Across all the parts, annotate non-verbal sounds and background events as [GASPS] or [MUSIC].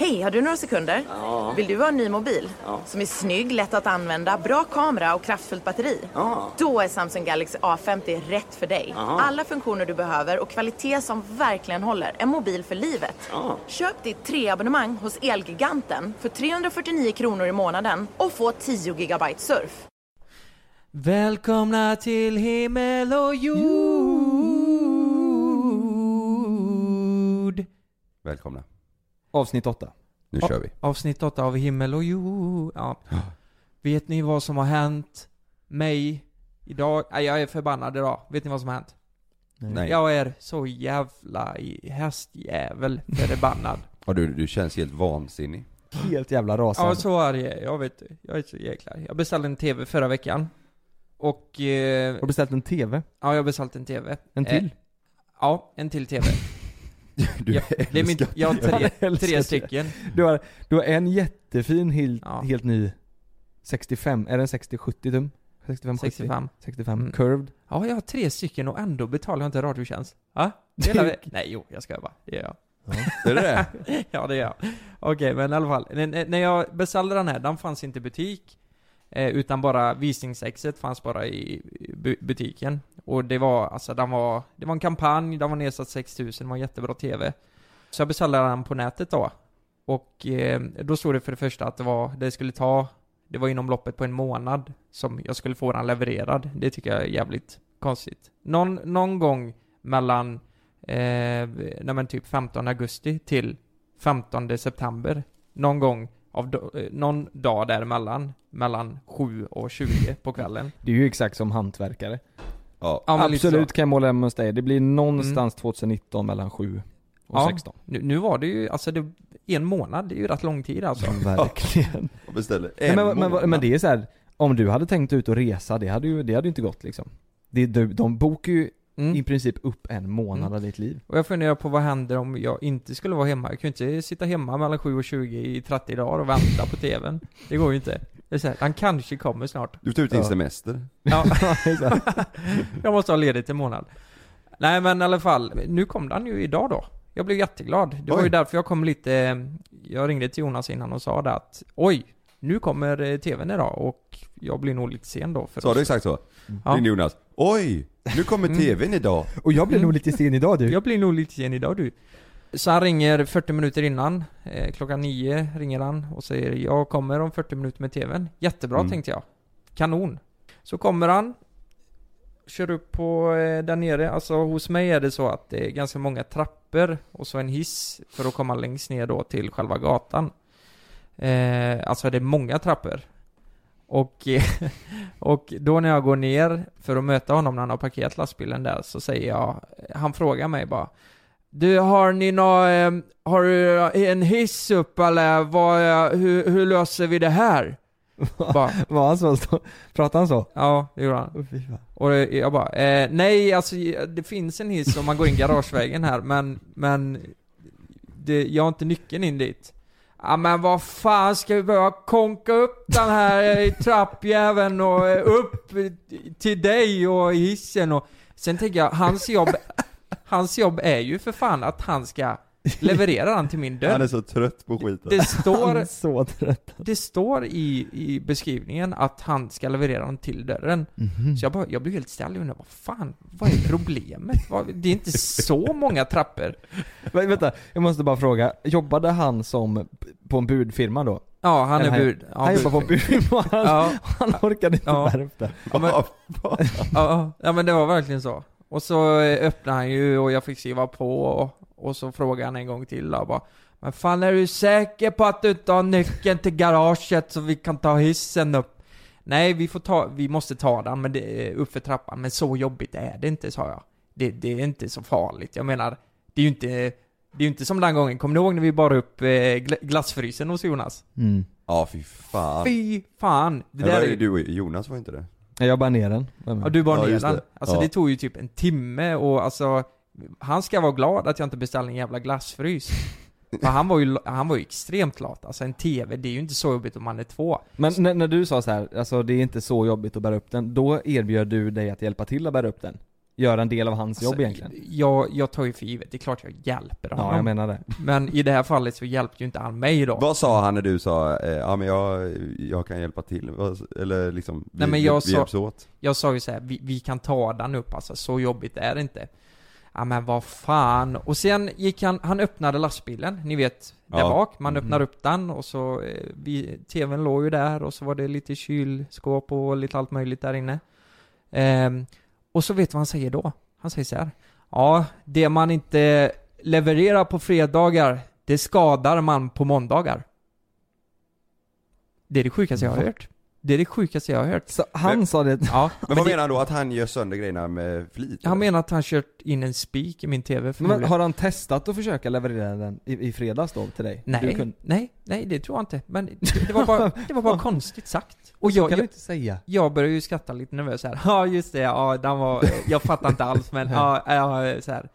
Hej, har du några sekunder? Ja. Vill du ha en ny mobil? Ja. Som är snygg, lätt att använda, bra kamera och kraftfullt batteri? Ja. Då är Samsung Galaxy A50 rätt för dig. Aha. Alla funktioner du behöver och kvalitet som verkligen håller. En mobil för livet. Ja. Köp ditt treabonnemang hos Elgiganten för 349 kronor i månaden och få 10 gigabyte surf. Välkomna till himmel och jord. Välkomna. Avsnitt 8. Nu Ja. kör vi. Avsnitt 8 av himmel och jord. Ja. Vet ni vad som har hänt mig idag? Nej, jag är förbannad idag. Vet ni vad som har hänt? Nej. Jag är så jävla i hästjävel förbannad. [LAUGHS] Och du, du känns helt vansinnig. Helt jävla rasande. Ja, så arg är jag, vet du. Jag är så jäkla arg. Jag beställde en TV förra veckan. Och... Eh, Har du beställt en TV? ja, jag har beställt en TV. En till? Eh, ja, en till TV. [LAUGHS] Du Ja, det är min, jag har tre, [LAUGHS] Jag tre det. stycken. Du har, du har en jättefin, helt, Ja. helt ny 65, är den 60-70 tum? 65 70? 65. 65, Mm. curved. Ja, jag har tre stycken och ändå betalar jag inte Radiotjänst. Hela vä- [LAUGHS] Nej, jo, jag ska bara. Det gör jag. Är det det? [LAUGHS] ja, det gör jag. Okej, men i alla fall. N- När jag beställde den här, den fanns inte i butik. Eh, utan bara visningsexet fanns bara i bu- butiken. Och det var, alltså den var, det var en kampanj, den var nedsatt 6000, det var en jättebra TV. Så jag beställde den på nätet då. Och eh, då stod det för det första att det var, det skulle ta, det var inom loppet på en månad som jag skulle få den levererad. Det tycker jag är jävligt konstigt. Någon, någon gång mellan, eh, nej men typ 15 augusti till 15 september. Någon gång av, do- eh, någon dag däremellan. Mellan 7 och 20 på kvällen. [LAUGHS] Det är ju exakt som hantverkare. Ja. Ja, men Absolut kan jag måla hemma hos dig. Det blir någonstans 2019 mellan 7 och Ja. 16. Nu, nu var det ju, alltså det, en månad, det är ju rätt lång tid alltså. Verkligen. Och beställer en men, men, månad. men det är så här. om du hade tänkt ut och resa, det hade ju, det hade ju inte gått liksom. Det, de, de bokar ju Mm. i princip upp en månad Mm. av ditt liv. Och jag funderar på vad händer om jag inte skulle vara hemma? Jag kan ju inte sitta hemma mellan 7 och 20 i 30 dagar och vänta på TVn. Det går ju inte. Det är så här, han kanske kommer snart. Du tar ut din Ja. semester. Ja. [LAUGHS] [LAUGHS] Jag måste ha ledigt en månad. Nej men i alla fall, nu kom den ju idag då. Jag blev jätteglad. Det var Oj. ju därför jag kom lite, jag ringde till Jonas innan och sa det att oj, nu kommer eh, TVn idag och jag blir nog lite sen då för Sa du exakt så? Ja. Ringde Jonas. Oj! Nu kommer Mm. TVn idag. Och jag blev Mm. nog lite sen idag du. Jag blir nog lite sen idag du. Så han ringer 40 minuter innan, eh, klockan 9 ringer han och säger jag kommer om 40 minuter med TVn. Jättebra Mm. tänkte jag. Kanon. Så kommer han, kör upp på eh, där nere, alltså hos mig är det så att det är ganska många trappor och så en hiss för att komma längst ner då till själva gatan. Eh, alltså det är många trappor. Och, [LAUGHS] och då när jag går ner för att möta honom när han har parkerat lastbilen där så säger jag, han frågar mig bara Du, har ni nå, eh, har du en hiss upp eller vad, hur, hur löser vi det här? [LAUGHS] bara, Var han så? Pratade han så? ja, det gjorde han. Och jag bara, eh, nej alltså det finns en hiss om man går in garagevägen här men, men det, jag har inte nyckeln in dit. Ja men vad fan ska vi behöva konka upp den här eh, trappjäveln och eh, upp till dig och hissen och Sen tänker jag, hans jobb, hans jobb är ju för fan att han ska [LAUGHS] leverera den till min Han är dörr. så trött på skiten. Det Han står, är så trött. det står i, i beskrivningen att han ska leverera den till dörren. Mhm. Så jag, bara, jag blev helt ställd och undrade, vad fan, vad är problemet? Det är inte så många trappor. Men, vänta, jag måste bara fråga. Jobbade han som på en budfirma då? Ja, han Eller är han- bud. Ja, han jobbar på budfirma, han, Ja, han orkade inte Ja. bära upp det. ja, men, ja, ja, men det var verkligen så. Och så öppnade han ju och jag fick skriva på och, och så frågade han en gång till och bara Men fan är du säker på att du inte har nyckeln till garaget så vi kan ta hissen upp? Nej, vi får ta, vi måste ta den men det är upp för trappan, men så jobbigt är det inte, sa jag. Det, det är inte så farligt. Jag menar, det är ju inte, det är ju inte som den gången, kommer ni ihåg när vi bar upp eh, gla- glassfrysen hos Jonas? Mm. Ja fy fan. Fy fan! Det Det där var är ju du och Jonas var inte det? Jag bara ner den. Ja, du bar Ja, ner den. det. Alltså Ja. det tog ju typ en timme och alltså Han ska vara glad att jag inte beställde en jävla glassfrys. [LAUGHS] För han var ju, han var ju extremt lat. Alltså en TV, det är ju inte så jobbigt om man är två. Men när, när du sa så här, alltså det är inte så jobbigt att bära upp den, då erbjöd du dig att hjälpa till att bära upp den? Göra en del av hans jobb Alltså, egentligen. Jag, jag tar ju för givet, det är klart jag hjälper honom. Ja, jag menar det. Men i det här fallet så hjälpte ju inte han mig då. Vad sa han när du sa, eh, ja men jag, jag kan hjälpa till? Eller liksom, vi, Nej, men jag vi, sa- vi hjälps åt? Jag sa ju så här, vi, vi kan ta den upp alltså, så jobbigt är det inte. Ja men vad fan. Och sen gick han, han öppnade lastbilen, ni vet, där Ja. bak. Man Mhm. öppnar upp den och så, eh, vi, tvn låg ju där och så var det lite kylskåp och lite allt möjligt där inne. Ehm, och så vet du vad han säger då? Han säger så här. Ja, det man inte levererar på fredagar, det skadar man på måndagar. Det är det sjukaste jag har hört. Det är det sjukaste jag har hört. Så han Men- sa det, Ja, Men vad det- menar han då? Att han gör sönder grejerna med flit? Han eller? menar att han kört in en spik i min TV men har han testat att försöka leverera den i, i fredags då till dig? Nej, kunde- nej, nej det tror jag inte. Men det, det var bara, [LAUGHS] det var bara konstigt sagt. Och jag, kan jag, inte säga. jag började ju skratta lite nervös här. Ja just det, ja den var, jag fattar inte alls men [LAUGHS] ja, ja så här.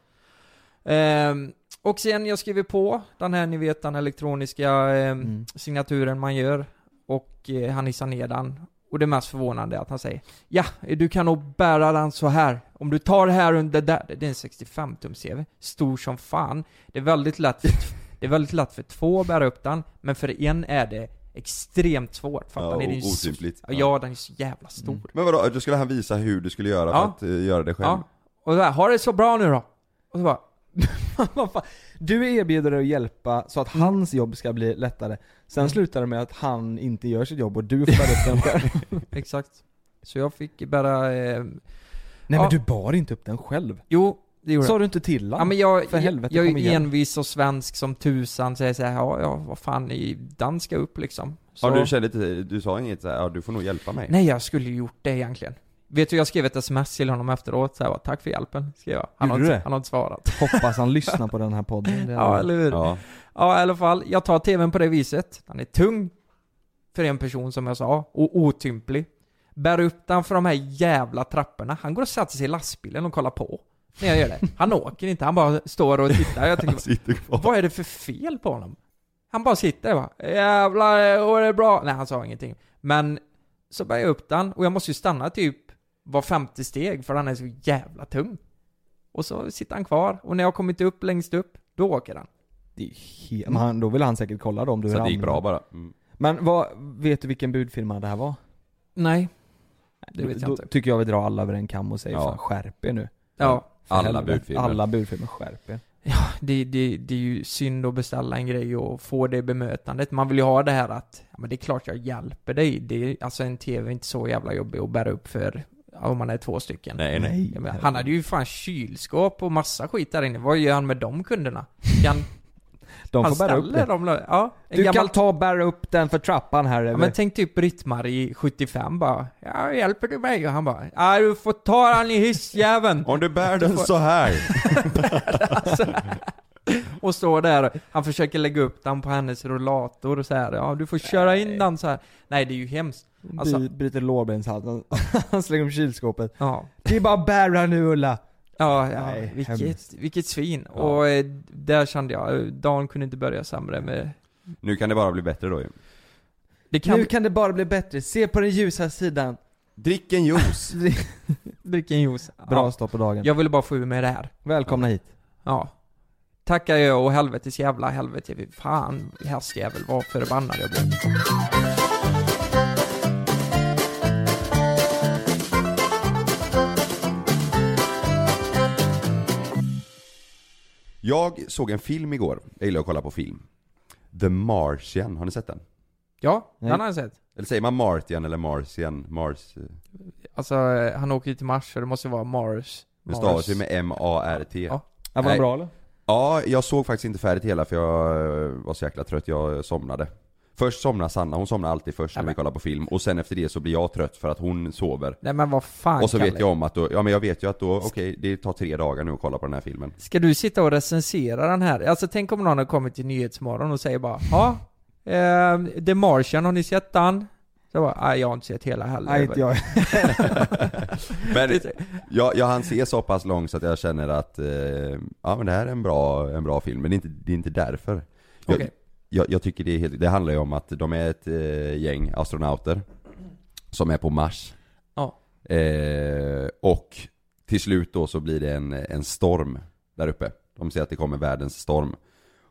Ehm, och sen jag skriver på den här, ni vet den elektroniska ehm, Mm. signaturen man gör. Och eh, han hissar ner den. Och det mest förvånande är att han säger Ja, du kan nog bära den så här. Om du tar det här under där. Det är en 65 tums TV. Stor som fan. Det är väldigt lätt för, [LAUGHS] det är väldigt lätt för två att bära upp den. Men för en är det extremt svårt. Fattar Ja, ni? Är ju så- otympligt. Ja, den är så jävla stor. Mm. Men vadå, då skulle han visa hur du skulle göra Ja. för att eh, göra det själv? Ja. Och så här, har det så bra nu då? Och så bara, [LAUGHS] Vad fan? Du erbjuder dig att hjälpa så att hans jobb ska bli lättare. Sen Mm. slutar det med att han inte gör sitt jobb och du får bära upp den själv. [LAUGHS] exakt. Så jag fick bära, eh, Nej Ja. men du bar inte upp den själv. jo, det gjorde Sa jag. du inte till Ja honom? men jag, För helvete, jag, jag är igen. envis och svensk som tusan, säger såhär, ja, ja, vad fan, i den ska upp liksom. Så, Ja, du kände inte, du sa inget såhär, ja du får nog hjälpa mig? Nej, jag skulle ju gjort det egentligen. Vet du, jag skrev ett sms till honom efteråt, såhär, tack för hjälpen, skrev jag. Han har, Gjorde du inte, det? han har inte svarat. Hoppas han lyssnar [LAUGHS] på den här podden. Det är- Ja, eller hur? Ja. Ja. i alla fall, jag tar tvn på det viset. Den är tung, för en person som jag sa, och otymplig. Bär upp den för de här jävla trapporna. Han går och sätter sig i lastbilen och kollar på. När jag gör det. Han åker inte, han bara står och tittar. Jag tänker, Han sitter kvar. Vad är det för fel på honom? Han bara sitter där bara, jävlar, och det är bra. Nej, han sa ingenting. Men, så bär jag upp den, och jag måste ju stanna typ var femte steg, för han är så jävla tung. Och så sitter han kvar, och när jag har kommit upp längst upp, då åker han. Det är he- men han, då vill han säkert kolla då om du Så det gick bra bara? Mm. Men vad, vet du vilken budfirma det här var? Nej. Det vet jag då inte. tycker jag vi drar alla över en kam och säger Ja. fan skärp er nu. Ja, För Alla helvete. budfirmor. Alla budfirmor, skärp er. det, det, det är ju synd att beställa en grej och få det bemötandet. Man vill ju ha det här att, ja men det är klart jag hjälper dig. Det är, alltså en TV är inte så jävla jobbig att bära upp för, ja, om man är två stycken. Nej nej. Ja, men han hade ju fan kylskåp och massa skit där inne. Vad gör han med de kunderna? Kan [LAUGHS] De han får bära upp det. dem? Ja, en Du gammal... kan ta och bära upp den för trappan här Ja, men tänk typ Britt-Marie, 75 bara Ja, hjälper du mig? Och han bara Ja, du får ta han i hissjäveln! [LAUGHS] Om du bär den så här. [LAUGHS] och står där, han försöker lägga upp den på hennes rollator och så här. Ja, du får köra in den så här. Nej, det är ju hemskt. Alltså, Bry- Bryter lårbenshalsen. [LAUGHS] Han slänger om kylskåpet. ja. Det är bara bära nu Ulla. Ja, ja Nej, vilket, hemskt. vilket svin. Ja. Och eh, där kände jag, eh, dagen kunde inte börja sämre med... Nu kan det bara bli bättre då ju. Det kan Nu kan det bara bli bättre. Se på den ljusa sidan. Drick en juice. [LAUGHS] dricka en juice. Bra Ja. start på dagen. Jag ville bara få ur mig det här. Välkomna hit. Ja. Tackar jag och helvetes jävla helvete. Fan, hästjävel vad förbannad jag blev. Jag såg en film igår. Jag gillar att kolla på film. The Martian, har ni sett den? Ja, Nej. den har jag sett. Eller säger man Martian eller Martian? Mars? eh, Alltså, eh, han åker ju till Mars så det måste vara Mars. Det stavas ju med M-A-R-T. Ja. Ja. Ja, var den bra eller? jag såg faktiskt inte färdigt hela för jag eh, var så jäkla trött, jag somnade. Först somnar Sanna, hon somnar alltid först när vi kollar på film. Och sen efter det så blir jag trött för att hon sover. Nej men vad fan Och så vet Kalle? jag om att då, ja men jag vet ju att då, okej, det tar tre dagar nu att kolla på den här filmen. Ska du sitta och recensera den här? Alltså tänk om någon har kommit till Nyhetsmorgon och säger bara Ja, eh, The Martian, har ni sett den? Så jag bara, jag har inte sett hela heller. Nej inte jag. [LAUGHS] Men jag, jag hann se så pass långt så att jag känner att, eh, ja men det här är en bra, en bra film, men det är inte, det är inte därför. Jag, Okej. Jag, jag tycker det är helt, det handlar ju om att de är ett eh, gäng astronauter som är på Mars. Ja. Eh, och till slut då så blir det en, en storm där uppe. De ser att det kommer världens storm.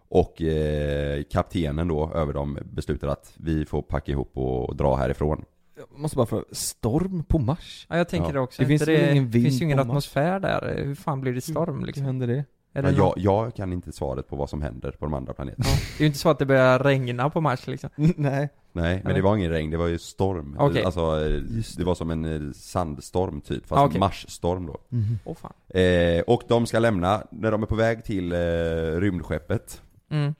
Och eh, kaptenen då över dem beslutar att vi får packa ihop och dra härifrån. Jag måste bara fråga, storm på Mars? Ja, jag tänker Ja. det också. Det finns väl ingen vind finns ju ingen på Mars? atmosfär där. Hur fan blir det storm Hur liksom? händer det? Det, någon- jag, jag kan inte svaret på vad som händer på de andra planeterna. ja. det är ju inte så att det börjar regna på Mars liksom. [LAUGHS] Nej. Nej, men det var ingen regn, det var ju storm. Okej. Alltså, Just det var som en eh, sandstorm typ, fast Ah, okej. marsstorm då. Mhm. Åh fan. Eh, och de ska lämna, när de är på väg till eh, rymdskeppet Mm.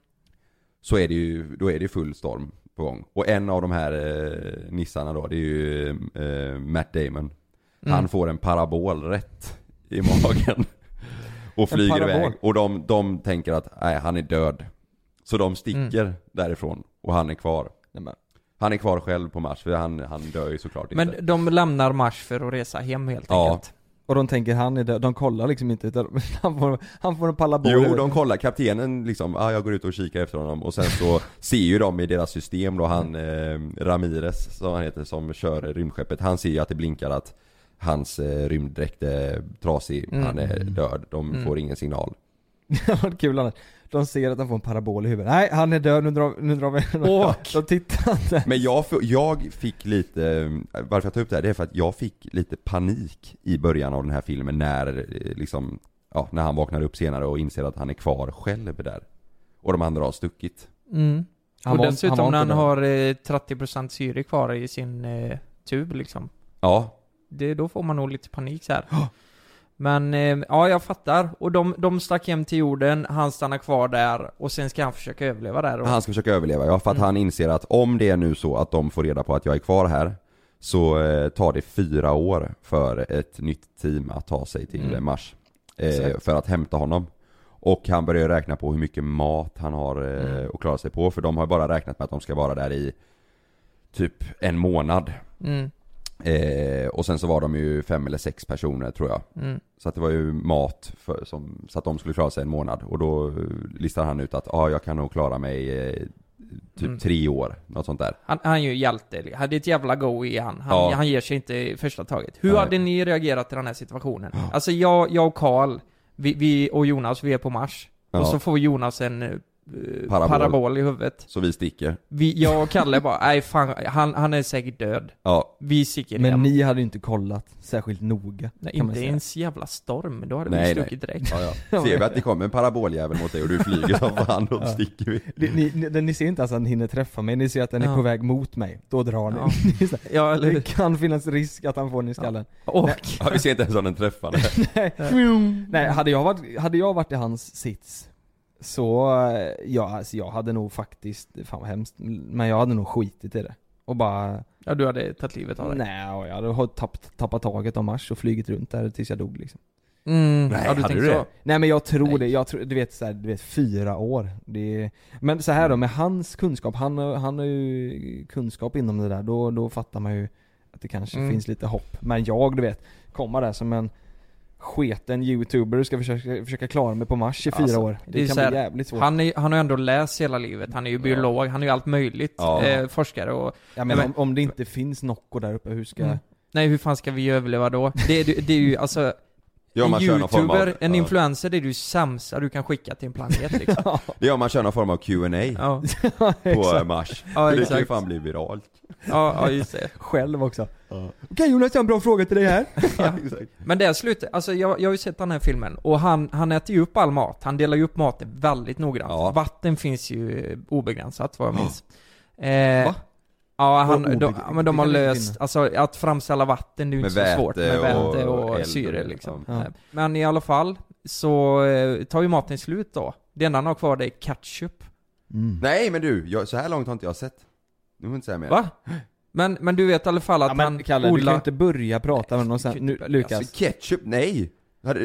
Så är det ju, då är det full storm på gång. Och en av de här eh, nissarna då, det är ju eh, Matt Damon Mm. Han får en parabol rätt i magen [LAUGHS] Och flyger iväg, och de, de tänker att nej, han är död. Så de sticker Mm. därifrån, och han är kvar. Nej, men, Han är kvar själv på Mars, för han, han dör ju såklart inte. Men de lämnar Mars för att resa hem helt Ja. enkelt. och de tänker han är död, de kollar liksom inte utan [LAUGHS] han får, han får en parabol i Jo, de kollar, kaptenen liksom, ah, jag går ut och kikar efter honom. Och sen så [LAUGHS] ser ju de i deras system då han eh, Ramirez, som han heter, som kör rymdskeppet. Han ser ju att det blinkar att hans eh, rymddräkt är trasig, Mm. han är död, de Mm. får ingen signal [LAUGHS] Det var kul annars. De ser att han får en parabol i huvudet. Nej, han är död, nu drar, nu drar vi. Och- [LAUGHS] De tittar inte. Men jag, jag fick lite, varför jag tar upp det här, det är för att jag fick lite panik i början av den här filmen när eh, liksom, ja, när han vaknar upp senare och inser att han är kvar själv där Och de andra har stuckit Mm. Han och var- dessutom han när han har eh, 30% syre kvar i sin eh, tub liksom. Ja, Det, då får man nog lite panik så här. Men, eh, ja jag fattar. Och de, de stack hem till jorden, han stannar kvar där och sen ska han försöka överleva där. Och, Han ska försöka överleva, ja för att Mm. han inser att om det är nu så att de får reda på att jag är kvar här Så eh, tar det fyra år för ett nytt team att ta sig till Mm. Mars eh. För att hämta honom Och han börjar räkna på hur mycket mat han har eh, Mm. att klara sig på för de har bara räknat med att de ska vara där i Typ en månad Mm, eh, Och sen så var de ju fem eller sex personer tror jag mm. Så att det var ju mat för, som, så att de skulle klara sig en månad och då eh, listar han ut att ja, ah, jag kan nog klara mig eh, typ Mm. tre år, något sånt där. Han, han är ju hjälte. Han är ett jävla go i han. Han, Ja. han ger sig inte i första taget. Hur Nej. hade ni reagerat i den här situationen? Alltså jag, jag och Karl, vi, vi och Jonas, vi är på Mars. Ja. Och så får Jonas en eh, Parabol. parabol. i huvudet. Så vi sticker. Vi, jag och Kalle [LAUGHS] bara, nej fan, han, han är säkert död. Ja, Vi sticker Men hem. ni hade ju inte kollat särskilt noga. Nej, inte säga. ens jävla storm, då hade Nej, vi nej. stuckit direkt. ja, [LAUGHS] ja. Ser vi att det kommer en paraboljävel mot dig och du flyger som fan, då Ja. sticker vi. Ni, ni, ni, ser inte ens att den hinner träffa mig, ni ser att den är Ja. på väg mot mig. Då drar ni. Ja. [LAUGHS] Eller det kan finnas risk att han får den i skallen. Och, Ja, vi ser inte ens om den träffar. Nej, Nej hade, jag varit, hade jag varit i hans sits Så, ja alltså jag hade nog faktiskt, fan vad hemskt, men jag hade nog skitit i det. Och bara, ja du hade tagit livet av dig. nej, och jag hade ha- tappat, tappat taget om Mars och flugit runt där tills jag dog liksom. Mm, Nej, ja, du hade du så. det? Nej men jag tror Nej. det, jag tror, du vet såhär, du vet fyra år. Det, men så här då, med hans kunskap, han, har- han har ju kunskap inom det där, då, då fattar man ju att det kanske Mm. finns lite hopp. Men jag, du vet, komma där som en sketen youtuber ska försöka, försöka klara mig på Mars i fyra Alltså, år. det Det, är kan här, bli jävligt svårt. Han, är, han har ju ändå läst hela livet, han är ju biolog, han är ju allt möjligt. Ja. Eh, forskare och... ja, men men- om, om det inte finns Nocco där uppe, hur ska... Mm. Nej hur fan ska vi överleva då? Det, är- det är ju alltså, Ja, en form av, youtuber, en ja. influencer, det är det sämsta du kan skicka till en planet liksom. [LAUGHS] Det är om man kör någon form av Q&A Ja, på eh, Mars. ja det kan ju fan bli viralt. Ja, ja just det. [LAUGHS] Själv också. Ja. Okej Jonas, jag har en bra fråga till dig här. [LAUGHS] Ja. Men det är slutet, alltså jag, jag har ju sett den här filmen och han, han äter ju upp all mat, han delar ju upp maten väldigt noggrant. Ja. Vatten finns ju obegränsat vad jag minns. Eh, Va? Ja, han, de, ja, men de har löst, alltså att framställa vatten det är ju inte så svårt med väte och och, syre liksom. ja. Eh, Men i alla fall, så eh, tar ju maten slut då. Det enda han har kvar det är ketchup. Mm. Nej men du, jag, så här långt har inte jag sett. Nu får inte säga mer. Va? Men, men du vet i alla fall att Ja, men han Kalle, du kan odlar... ju inte börja prata med någon sen. Nu, Lukas. Alltså ketchup, nej! Hade,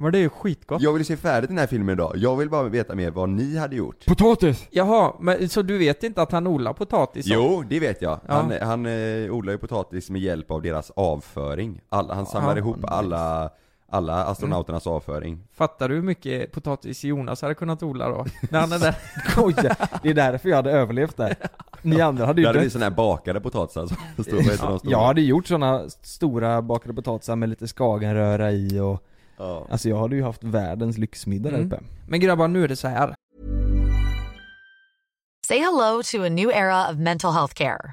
Men det är ju skitgott. jag vill se färdigt den här filmen idag. Jag vill bara veta mer vad ni hade gjort. Potatis! Jaha, men så du vet inte att han odlar potatis? då? Jo, det vet jag. Ja. Han, han eh, odlar ju potatis med hjälp av deras avföring. Alla, han samlar Ja, ihop nice. alla, alla astronauternas avföring. Fattar du hur mycket potatis Jonas hade kunnat odla då? När han är där? [LAUGHS] Oj, det är därför jag hade överlevt där. Ni andra hade ju Det hade blivit såna här bakade potatisar som [LAUGHS] de stora? Jag hade gjort såna stora bakade potatisar med lite skagenröra i och Ja. Alltså jag hade ju haft världens lyxmiddag där Mm. uppe Men grabbar, nu är det så här. Say hello to a new era of mental health care.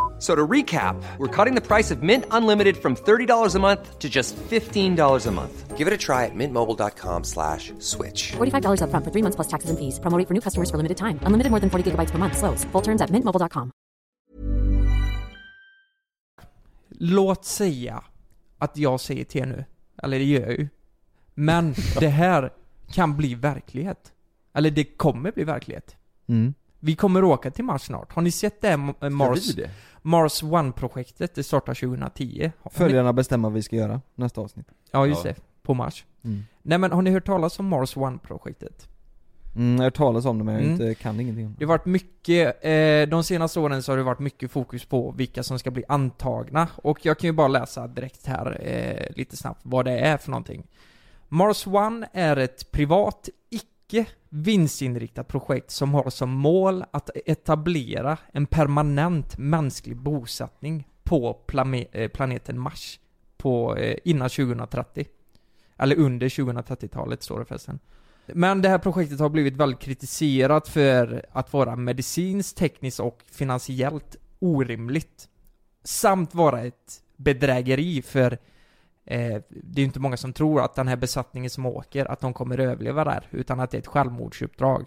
F- So to recap, we're cutting the price of Mint Unlimited from $30 a month to just $15 a month. Give it a try at mintmobile.com slash switch. $45 upfront for three months plus taxes and fees. Promo for new customers for limited time. Unlimited more than 40 gigabytes per month. Slows. Full terms at mintmobile.com. Låt säga att jag säger till nu. Eller det gör jag ju. Men det här kan bli verklighet. Eller det kommer bli verklighet. mm. Vi kommer åka till Mars snart. Har ni sett det här eh, Mars, det? Mars One-projektet? Det startar 2010. Har ni- Följarna bestämmer vad vi ska göra nästa avsnitt Ja, just Ja. det. På Mars. mm. Nej men har ni hört talas om Mars One-projektet? Mm, jag har hört talas om det men jag Mm. inte, kan ingenting om Det det har varit mycket, eh, de senaste åren så har det varit mycket fokus på vilka som ska bli antagna. Och jag kan ju bara läsa direkt här, eh, lite snabbt, vad det är för någonting. Mars One är ett privat, icke vinstinriktat projekt som har som mål att etablera en permanent mänsklig bosättning på eh, planeten Mars på, eh, innan 2030. Eller under 2030-talet står det förresten. Men det här projektet har blivit väldigt kritiserat för att vara medicinskt, tekniskt och finansiellt orimligt. Samt vara ett bedrägeri för eh, det är ju inte många som tror att den här besattningen som åker, att de kommer överleva där, utan att det är ett självmordsuppdrag.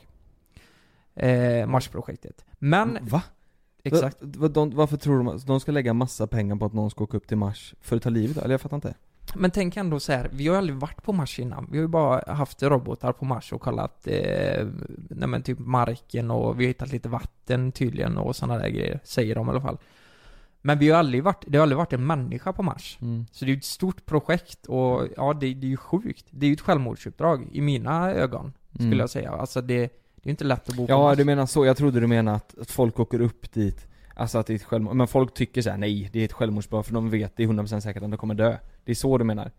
Eh, Marsprojektet. Men, Va? exakt. Va, de, varför tror de att de ska lägga massa pengar på att någon ska åka upp till Mars för att ta livet? Eller jag fattar inte Men tänk ändå så här, vi har ju aldrig varit på Mars innan. Vi har ju bara haft robotar på Mars och kollat, eh, nej men typ marken och vi har hittat lite vatten tydligen och sådana där grejer, säger de i alla fall. Men vi har aldrig varit, det har aldrig varit en människa på Mars. mm. Så det är ju ett stort projekt och ja, det, det är ju sjukt. Det är ju ett självmordsuppdrag i mina ögon, skulle Mm. jag säga. Alltså det, det är ju inte lätt att bo på Ja Mars. du menar så, jag trodde du menade att, att folk åker upp dit Alltså att det är ett självmord, men folk tycker så här: nej det är ett självmordsbrott för de vet det är 100% säkert att de kommer dö Det är så du menar?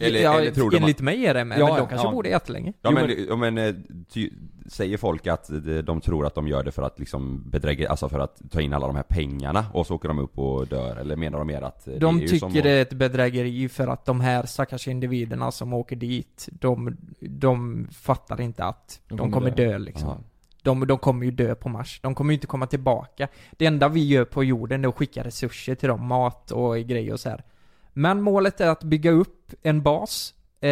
Eller- ja, eller tror de att- enligt mig är det med, Ja, men de ja, kanske ja. bor det jättelänge. Ja Jo, men, ja, men eh, ty, säger folk att de- de tror att de gör det för att liksom bedräga, alltså för att ta in alla de här pengarna och så åker de upp och dör? Eller menar de mer att eh, De det är ju som tycker att- det är ett bedrägeri för att de här stackars individerna som åker dit, de, de fattar inte att de, kommer kommer dö. dö, liksom. De, de kommer ju dö på Mars. De kommer ju inte komma tillbaka. Det enda vi gör på jorden är att skicka resurser till dem, mat och grejer och så här. Men målet är att bygga upp en bas eh,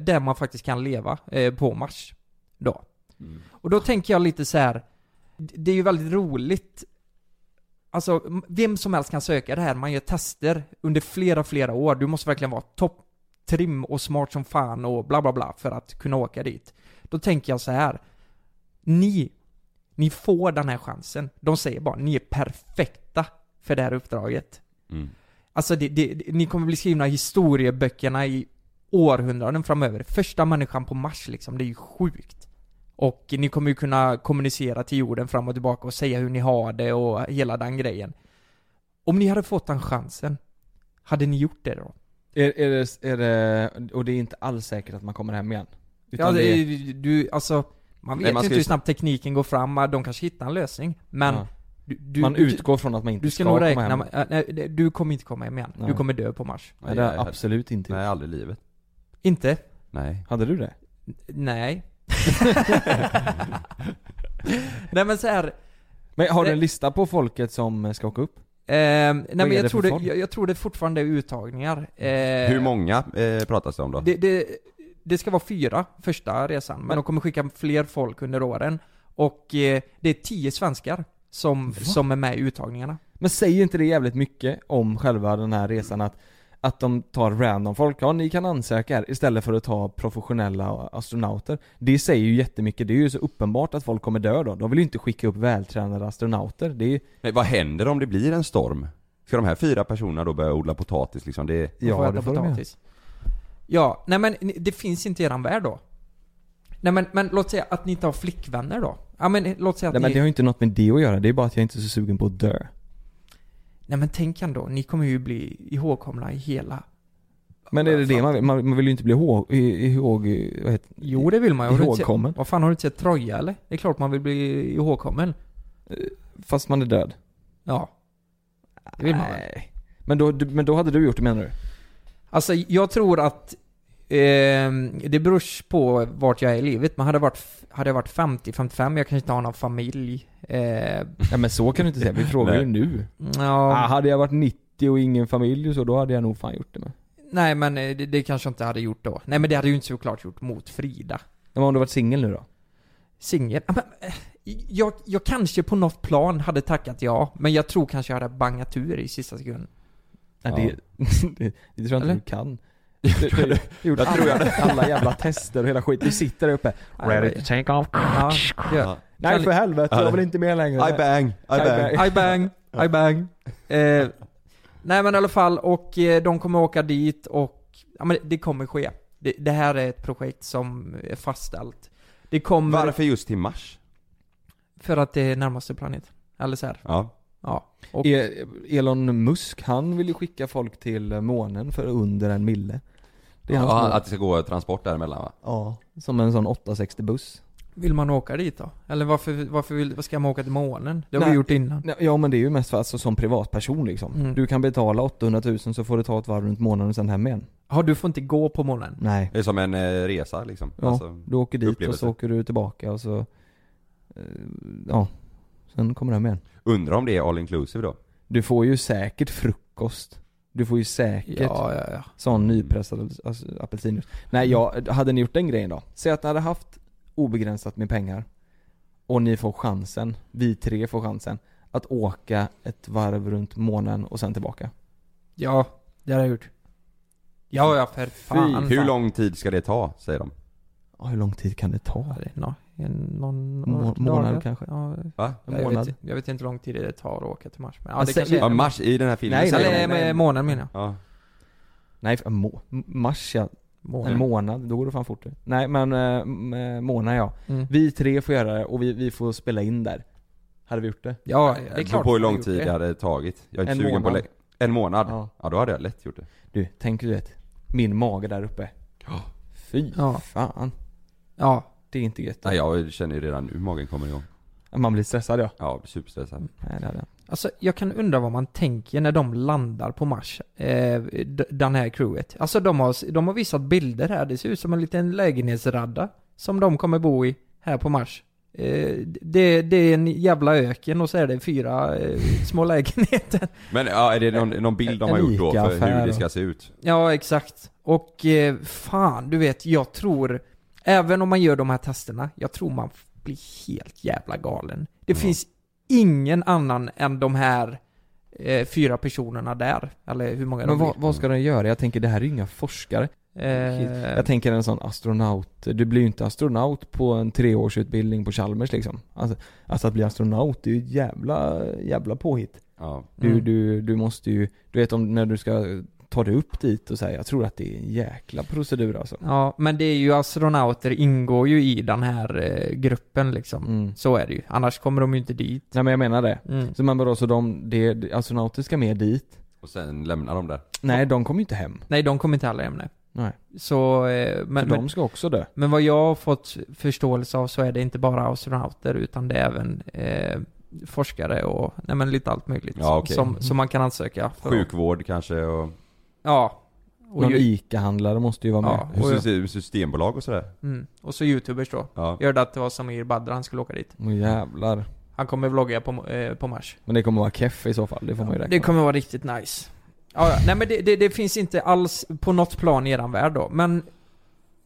där man faktiskt kan leva eh, på Mars. Då. Mm. Och då tänker jag lite så här. Det är ju väldigt roligt Alltså, vem som helst kan söka det här. Man gör tester under flera, flera år. Du måste verkligen vara topp trim och smart som fan och bla bla bla för att kunna åka dit. Då tänker jag så här. Ni, ni får den här chansen. De säger bara, ni är perfekta för det här uppdraget. Mm. Alltså det, det, ni kommer bli skrivna i historieböckerna i århundraden framöver. Första människan på Mars liksom, det är ju sjukt. Och ni kommer ju kunna kommunicera till jorden fram och tillbaka och säga hur ni har det och hela den grejen. Om ni hade fått den chansen, hade ni gjort det då? Är, är, det, är det, och det är inte alls säkert att man kommer hem igen? Utan Ja, det, det, är- du, alltså, man vet Nej, man ju inte hur snabbt tekniken går fram, de kanske hittar en lösning. Men Ja. du, du, man du, utgår från att man inte du ska ska, nog komma räkna hem med, äh, nej, du kommer inte komma hem igen. Du Nej. kommer dö på Mars. Nej, det är absolut inte Nej, aldrig i livet. Inte? Nej. Hade du det? Nej. [LAUGHS] Nej men så här. Men har du en Eh. lista på folket som ska åka upp? Eh, nej men är det jag tror för det, folk? jag, jag tror det fortfarande är uttagningar. Eh, Hur många eh, pratas det om då? Det, det, det ska vara fyra första resan, men de kommer skicka fler folk under åren. Och eh, det är tio svenskar som, som är med i uttagningarna. Men säger inte det jävligt mycket om själva den här resan att att de tar random folk, ja ni kan ansöka här istället för att ta professionella astronauter. Det säger ju jättemycket, det är ju så uppenbart att folk kommer dö då. De vill ju inte skicka upp vältränade astronauter. Det är Men vad händer om det blir en storm? Ska de här fyra personerna då börja odla potatis liksom? Det, får ja, äta det får de potatis. Ja, nej men det finns inte i eran värld då. Nej men, men låt säga att ni inte har flickvänner då. Ja men låt säga att Nej men ni... det har ju inte något med det att göra, det är bara att jag inte är så sugen på att dö. Nej men tänk ändå, ni kommer ju bli ihågkomna i hela... Men är det det man vill? Man, vill ju inte bli ihåg, ihåg vad heter Jo det vill man ju. Ihågkommen. Vad fan har du inte sett Troja eller? Det är klart man vill bli ihågkommen. Fast man är död. Ja. Det vill man väl? Men då, men då hade du gjort det menar du? Alltså jag tror att ehm, det beror på vart jag är i livet, men hade jag varit, hade jag varit 50-55, jag kanske inte har någon familj. Eh, Ja men så kan du inte säga, vi frågar ju nu. ja, Ah, hade jag varit 90 och ingen familj och så, då hade jag nog fan gjort det med. nej men eh, det, det kanske jag inte hade gjort då. Nej men det hade ju inte såklart gjort mot Frida. Men om du varit singel nu då? Singel? Ja, men, eh, Jag, jag kanske på något plan hade tackat ja, men jag tror kanske jag hade bangat ur i sista sekunden. Ja. det, [LAUGHS] det, det tror jag inte Eller? du kan. Du, du, du, du gjort alla, alla jävla tester och hela skit. Du sitter där uppe. Ready to take off. Ja, ja. Nej för helvete, jag Ja. vill inte med längre. I bang, I bang. I bang, I bang. Eh, nej men i alla fall, och eh, de kommer åka dit och, ja men det kommer ske. Det, det här är ett projekt som är fastställt. Det kommer, Varför just till Mars? för att det är närmaste planet. Eller så här. Ja. Ja. Och, E- Elon Musk, han vill ju skicka folk till månen för under en mille. Det är ja att det ska gå transport däremellan va? Ja, som en sån 860 buss. vill man åka dit då? Eller varför, varför vill, vad ska man åka till månen? Det har Nej. vi gjort innan. Nej, Ja men det är ju mest för, alltså, som privatperson liksom. Mm. Du kan betala 800 000 så får du ta ett varv runt månen och sen hem igen. Ja, du får inte gå på månen? Nej. Det är som en eh, resa liksom. Ja, Alltså, du åker dit och upplevelse. så åker du tillbaka och så, eh, ja, sen kommer du hem igen. undrar om det är all inclusive då? Du får ju säkert frukost. Du får ju säkert Ja, ja, ja. sån nypressad alltså, apelsinjuice. Nej, jag, hade ni gjort den grejen då? Säg att ni hade haft obegränsat med pengar och ni får chansen, vi tre får chansen, att åka ett varv runt månen och sen tillbaka. Ja, det har jag gjort. Ja, ja för fan. Hur fan. lång tid ska det ta, säger de? Ja, hur lång tid kan det ta? Ja, det en, någon, Må- månad dagar. kanske? Ja, Va? En jag, månad? vet, jag vet inte hur lång tid det tar att åka till Mars. Men, ja, det kanske är Ja, Mars, i den här filmen Nej, nej, Eller med månen menar jag. Ja. Nej, för må, mars ja. Månen. En månad, då går det fan fortare. Nej men, äh, m- månad ja. Mm. Vi tre får göra det och vi, vi får spela in där. Hade vi gjort det? Ja, Det är klart. på hur lång tid det. hade tagit. Jag är inte En sugen på månad. lä- En månad? Ja. Ja. då hade jag lätt gjort det. Du, tänk du vet. Min mage där uppe. Fy Ja. fan. Ja. Det är inte gött. Nej, jag känner ju redan nu magen kommer igång. Man blir stressad ja. Ja, superstressad. Nej, det hade jag. Alltså, jag kan undra vad man tänker när de landar på Mars, eh, den här crewet. Alltså de har, de har visat bilder här, det ser ut som en liten lägenhetsradda som de kommer bo i här på Mars. Eh, det, det är en jävla öken och så är det fyra eh, små [LAUGHS] lägenheter. Men ja, är det någon, någon bild de har gjort då för hur det ska se ut? Ja, exakt. Och eh, fan, du vet, jag tror, även om man gör de här testerna, jag tror man blir helt jävla galen. Det Ja. finns ingen annan än de här eh, fyra personerna där, eller hur många Men de vad, vad ska de göra? Jag tänker det här är ju inga forskare. Eh, Jag tänker en sån astronaut, du blir ju inte astronaut på en treårsutbildning på Chalmers liksom. Alltså, alltså att bli astronaut, det är ju ett jävla, jävla påhitt. Ja. Du, Mm. du, du måste ju, du vet om när du ska ta dig upp dit och säga, jag tror att det är en jäkla procedur alltså. Ja, men det är ju astronauter ingår ju i den här eh, gruppen liksom. Mm. Så är det ju. Annars kommer de ju inte dit. Nej men jag menar det. Mm. Så man bara så de, det, det- astronauter ska med dit. Och sen lämnar de där. Nej, de kommer ju inte hem. Nej, de kommer inte heller hem nej. Nej. Så, eh, Men, så men, de ska också dö. men vad jag har fått förståelse av så är det inte bara astronauter utan det är även eh, forskare och, nej men lite allt möjligt. Ja, okej. som, som man kan ansöka för. Sjukvård kanske och... Ja. Och, Någon ju, ICA-handlare måste ju vara med. ja, och, Sys- Systembolag och sådär. mm, och så youtubers då. Ja. Gjorde att det var Samir Badr han skulle åka dit. Åh jävlar. Han kommer vlogga på, eh, på Mars. Men det kommer vara keff i så fall, det får man ju räkna Det kommer vara riktigt nice. Ja, ja. nej men det, det, det finns inte alls på något plan i eran värld då, men...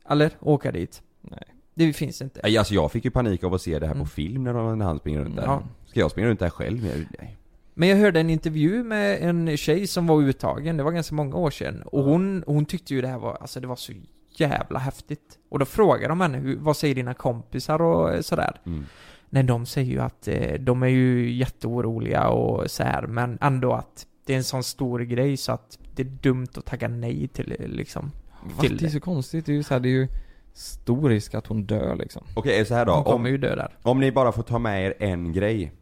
Eller, åka dit. Nej. Det finns inte. Nej, Alltså jag fick ju panik av att se det här Mm. på film när, de- när han springer runt där. Ja. Ska jag springa runt där själv? Jag- Nej. Men jag hörde en intervju med en tjej som var uttagen, det var ganska många år sedan. Och hon, hon tyckte ju det här var, alltså det var så jävla häftigt. Och då frågade de henne, vad säger dina kompisar och eh, sådär? Mm. Nej, de säger ju att eh, de är ju jätteoroliga och så här, men ändå att det är en sån stor grej så att det är dumt att tacka nej till eh, liksom. Fast till det är det. så konstigt, det är ju så här, det är ju stor risk att hon dör liksom. Okej, det så här då. De kommer Om, ju dö där. om ni bara får ta med er en grej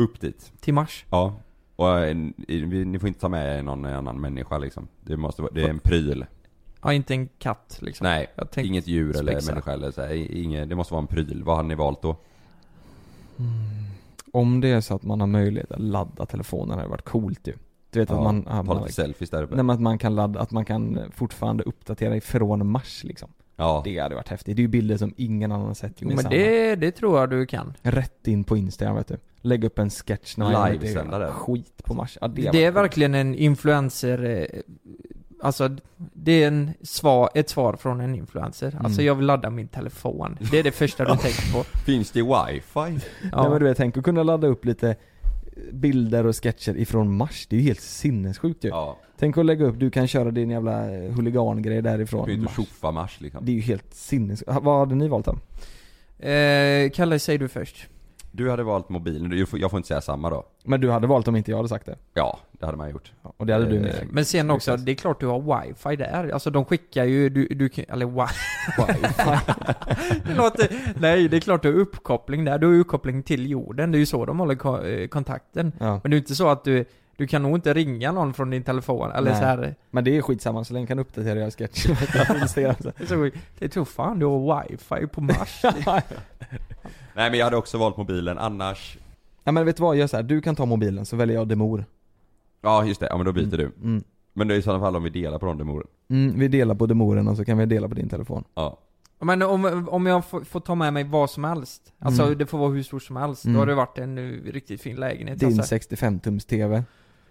upp dit. Till Mars. Ja. Och en, i- ni får inte ta med er någon annan människa liksom. Det måste vara, det är en pryl. Ja, inte en katt liksom. Nej, Jag tänkte inget djur eller spexa. människa eller så här, inget, det måste vara en pryl. Vad har ni valt då? Om det är så att man har möjlighet att ladda telefonen hade det varit coolt ju. Du vet att man, ta att man, lite selfies där uppe. nej, men att man kan ladda, att man kan fortfarande uppdatera ifrån Mars liksom. Ja. Det hade varit häftigt. Det är ju bilder som ingen annan sett Jo, men det, det tror jag du kan. Rätt in på Instagram vet du. Lägg upp en sketch när Livesända det. Skit på Mars. Ja, det, Det, är verkligen en influencer, eh, alltså det är en svar, ett svar från en influencer. Alltså Mm. jag vill ladda min telefon. Det är det första du tänker på. [LAUGHS] Finns det wifi? Ja. Nej men du vet, tänk att kunna ladda upp lite bilder och sketcher ifrån Mars. Det är ju helt sinnessjukt ju. Ja. Tänk att lägga upp, du kan köra din jävla eh, huligangrej Du därifrån kan ju inte Mars. tjoffa Mars liksom. Det är ju helt sinnessjukt. Vad hade ni valt då? Eh, Kalle, säg du först. Du hade valt mobilen, jag får inte säga samma då. Men du hade valt om inte jag hade sagt det? Ja, det hade man gjort. Ja, Och det hade du Eh, med. Men sen också, det är klart du har wifi där. Alltså de skickar ju, du, du kan- eller [LAUGHS] wifi. det låter, nej det är klart du har uppkoppling där. Du har uppkoppling till jorden. Det är ju så de håller eh, kontakten. Ja. Men det är inte så att du, du kan nog inte ringa någon från din telefon, eller Nej. så här. Men det är skitsamma så länge kan uppdatera göra sketcher. [LAUGHS] Det tror fan du har wifi på Mars. [LAUGHS] Nej men jag hade också valt mobilen, annars... Ja men vet du vad, gör så här. du kan ta mobilen så väljer jag Demor. Ja just det, ja men då byter du. Mm. Men det är i sådana fall om vi delar på de demoren. Mm, vi delar på Demoren och så kan vi dela på din telefon. Ja. Men om, om jag får, får ta med mig vad som helst, alltså Mm. det får vara hur stort som helst, Mm. då har det varit en riktigt fin lägenhet Din alltså. 65-tums TV.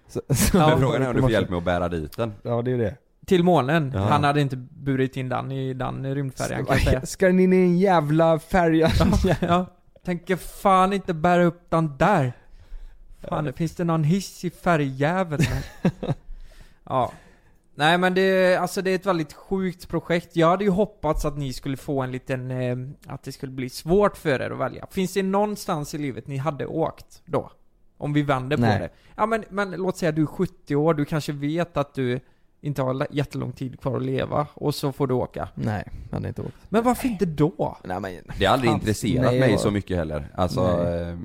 Så, så Ja, frågan är om du får hjälp med att bära dit den. Ja det är det. Till månen. Ja. Han hade inte burit in den i den rymdfärjan kan jag säga. Ska den in i en jävla färja? [LAUGHS] ja. Tänker fan inte bära upp den där. Fan, finns det någon hiss i färgjäveln? [LAUGHS] ja. Nej men det, alltså det är ett väldigt sjukt projekt. Jag hade ju hoppats att ni skulle få en liten, eh, att det skulle bli svårt för er att välja. Finns det någonstans i livet ni hade åkt då? Om vi vänder på Nej. det. Ja men, men låt säga du är 70 år, du kanske vet att du inte har jättelång tid kvar att leva, och så får du åka. Nej, jag hade inte åkt. Men varför inte då? Nej men, Det har aldrig intresserat nej, mig jag- så mycket heller. Alltså... Eh,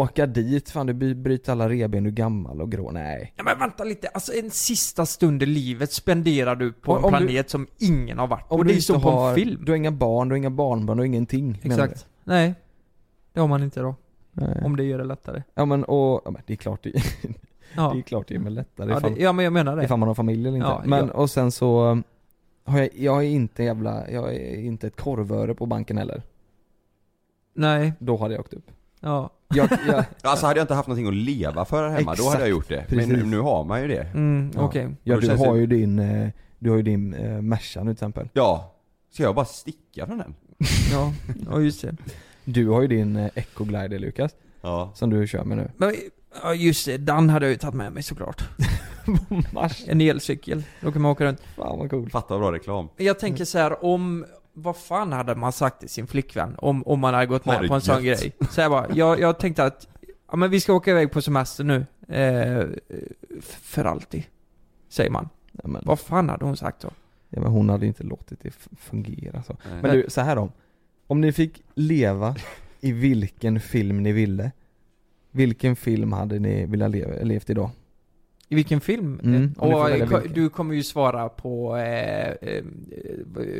åka dit, fan du bryter alla reben, du är gammal och grå. Nej. Ja men vänta lite, alltså en sista stund i livet spenderar du på Om- en om du- planet som ingen har varit på. Om det är som på har, en film. du har inga barn, du har inga barnbarn, du har ingenting. Exakt. Nej. Det har man inte då. Nej. Om det gör det lättare. Ja men och, ja, men det är klart det, Ja. [LAUGHS] det är klart det är lättare Ja, ifall, det, ja men jag menar det. ifall man har familj eller inte. Ja, men ja. och sen så um, har jag, jag är inte jävla, jag är inte ett korvöre på banken heller. Nej. Då hade jag åkt upp. Ja. Jag, [LAUGHS] jag, Alltså hade jag inte haft någonting att leva för här hemma, då hade jag gjort det. Men Precis. nu, nu har man ju det. Mm, Ja. okej. ja då du har det- ju din, eh, du har ju din eh, Merca nu till exempel. Ja. Ska jag bara sticka från den? Ja. ja, just det. Du har ju din eh, Eco Glider Lukas, Ja. som du kör med nu. Men, ja just det, den hade jag ju tagit med mig såklart. [LAUGHS] Mars. En elcykel. Då kan man åka runt. Fan vad cool. Fatta bra reklam. Jag tänker så här om, vad fan hade man sagt till sin flickvän om, om man hade gått med det på en sån gött. grej? Så jag bara, jag, jag tänkte att, ja men vi ska åka iväg på semester nu. Eh, f- för alltid. Säger man. Ja, men, Vad fan hade hon sagt då? ja, men hon hade inte låtit det f- fungera så. Nej. Men du, så här då. Om ni fick leva i vilken film ni ville, vilken film hade ni velat leva, levt i då? I vilken film? Mm, får och vilken. du kommer ju svara på eh, eh,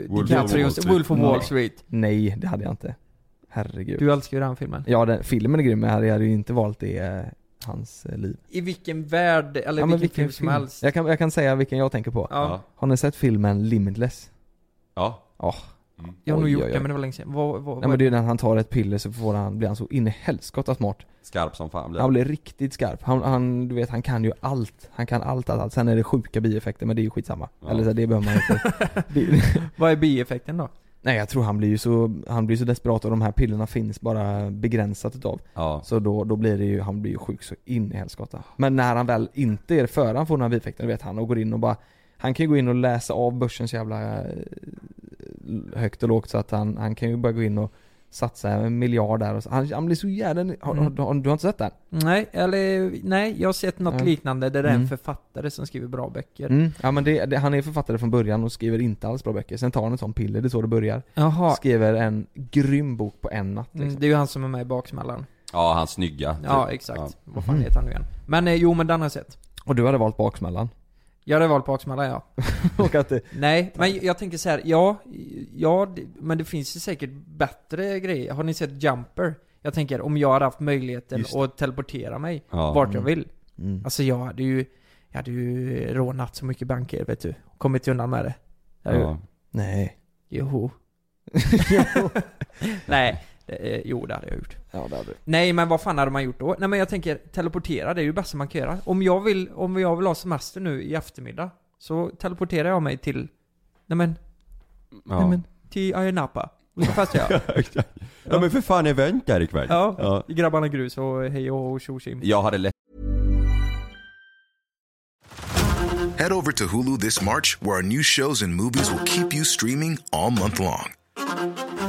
Wolf DiCaprios of Wall Street. Wolf of Wall Nej. Street. Nej, det hade jag inte. Herregud. Du älskar ju den filmen. Ja, den, filmen är grym men jag hade, jag hade ju inte valt det. eh, hans eh, liv. I vilken värld, eller Ja, men vilken, film som helst. Jag kan, jag kan säga vilken jag tänker på. Ja. Har ni sett filmen Limitless? Ja. Ja. Jag har nog Oj, gjort oj, oj. det men det var länge sedan. Vad, vad, Nej men det är när han tar ett piller så får han, blir han så in i helskotta smart. Skarp som fan blir Han blir riktigt skarp. Han, han, du vet, han kan ju allt. Han kan allt, allt, allt. Sen är det sjuka bieffekter men det är ju skitsamma. Ja. Eller så, det behöver man inte. [LAUGHS] det, [LAUGHS] vad är bieffekten då? nej jag tror han blir ju så, han blir så desperat och de här pillerna finns bara begränsat utav. Ja. Så då, då blir det ju, han blir ju sjuk så in i helskotta. Men när han väl inte är före han får några bieffekter, vet han och går in och bara Han kan ju gå in och läsa av börsens jävla eh, högt och lågt så att han, han kan ju bara gå in och satsa en miljard där och så, han, han blir så jävla, har, Mm. har, har, du har inte sett den? Nej, eller nej, jag har sett något Nej. liknande där det är en Mm. författare som skriver bra böcker. Mm. Ja men det, det, han är författare från början och skriver inte alls bra böcker. Sen tar han ett sånt piller, det är så det börjar. Jaha. Skriver en grym bok på en natt liksom. Mm, det är ju han som är med i Baksmällan. Ja, han snygga. Ja, typ. exakt. Ja. Vad fan heter han nu igen? Men eh, jo, men den har jag sett. Och du hade valt Baksmällan. Jag hade valt Baksmällan, ja. [LAUGHS] och att det, Nej, men jag tänker så här, ja, ja, det- men det finns ju säkert bättre grejer. Har ni sett Jumper? Jag tänker, om jag hade haft möjligheten att teleportera mig Ja. vart jag Mm. vill. mm. Alltså jag hade ju, jag hade ju rånat så mycket banker, vet du. Kommit undan med det. Ju- Ja. Nej. Joho. [LAUGHS] [LAUGHS] Nej, det, eh, jo det hade jag gjort. Ja det hade du. Nej men vad fan hade man gjort då? Nej men jag tänker, teleportera, det är ju det bästa man kan göra. Om jag vill, om jag vill ha semester nu i eftermiddag, så teleporterar jag mig till, nej men, Ja. nej men, till Ayia Napa. Och så festar [LAUGHS] jag. ja men för fan event där ikväll. Ja, Ja. Grabbarna Grus och hej och hå och tjo tjim. Jag hade lätt Head over to Hulu this March, where our new shows and movies will keep you streaming all month long.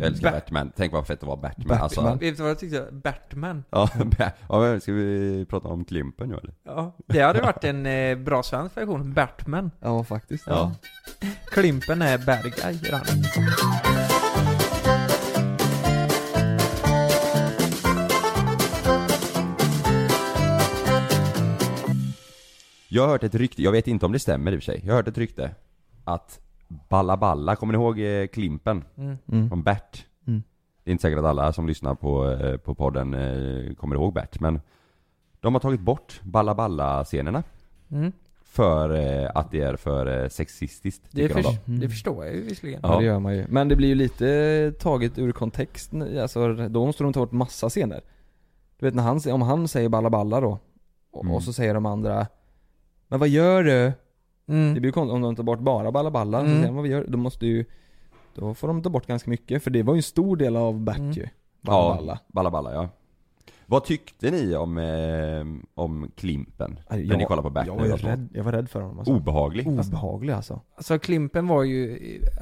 Jag älskar Ba- Batman. Tänk vad fett att vara Batman. Batman. Alltså, Vet du vad jag tyckte? Batman. ja, [LAUGHS] Ba- ja, men ska vi prata om Klimpen nu eller? Ja, det hade varit en eh, bra svensk version. Batman. Ja faktiskt. Ja. Klimpen är bad guy i den. Jag har hört ett rykte, jag vet inte om det stämmer i och för sig. Jag har hört ett rykte att Balla Balla, kommer ni ihåg eh, Klimpen? Mm. Mm. Från Bert? Mm. Det är inte säkert att alla som lyssnar på, eh, på podden eh, kommer ihåg Bert, men de har tagit bort Balla Balla-scenerna Mm. för att det är för sexistiskt, Det, tycker de. Mm. det förstår jag ju visserligen. Ja. Ja. det gör man ju. Men det blir ju lite taget ur kontext, alltså då måste de ta bort massa scener. Du vet när han, om han säger balla balla då, och, Mm. och så säger de andra Men vad gör du? Mm. Det blir ju konstigt om de tar bort bara balla balla, Mm. så vad vi gör, då måste ju Då får de ta bort ganska mycket, för det var ju en stor del av Bert Mm. ju. Balla Ja, balla. Balla Balla ja. Vad tyckte ni om, eh, om Klimpen? Aj, när ni kollade på Bert jag var, rädd, jag var rädd för honom alltså. Obehaglig? Obehaglig alltså. Alltså Klimpen var ju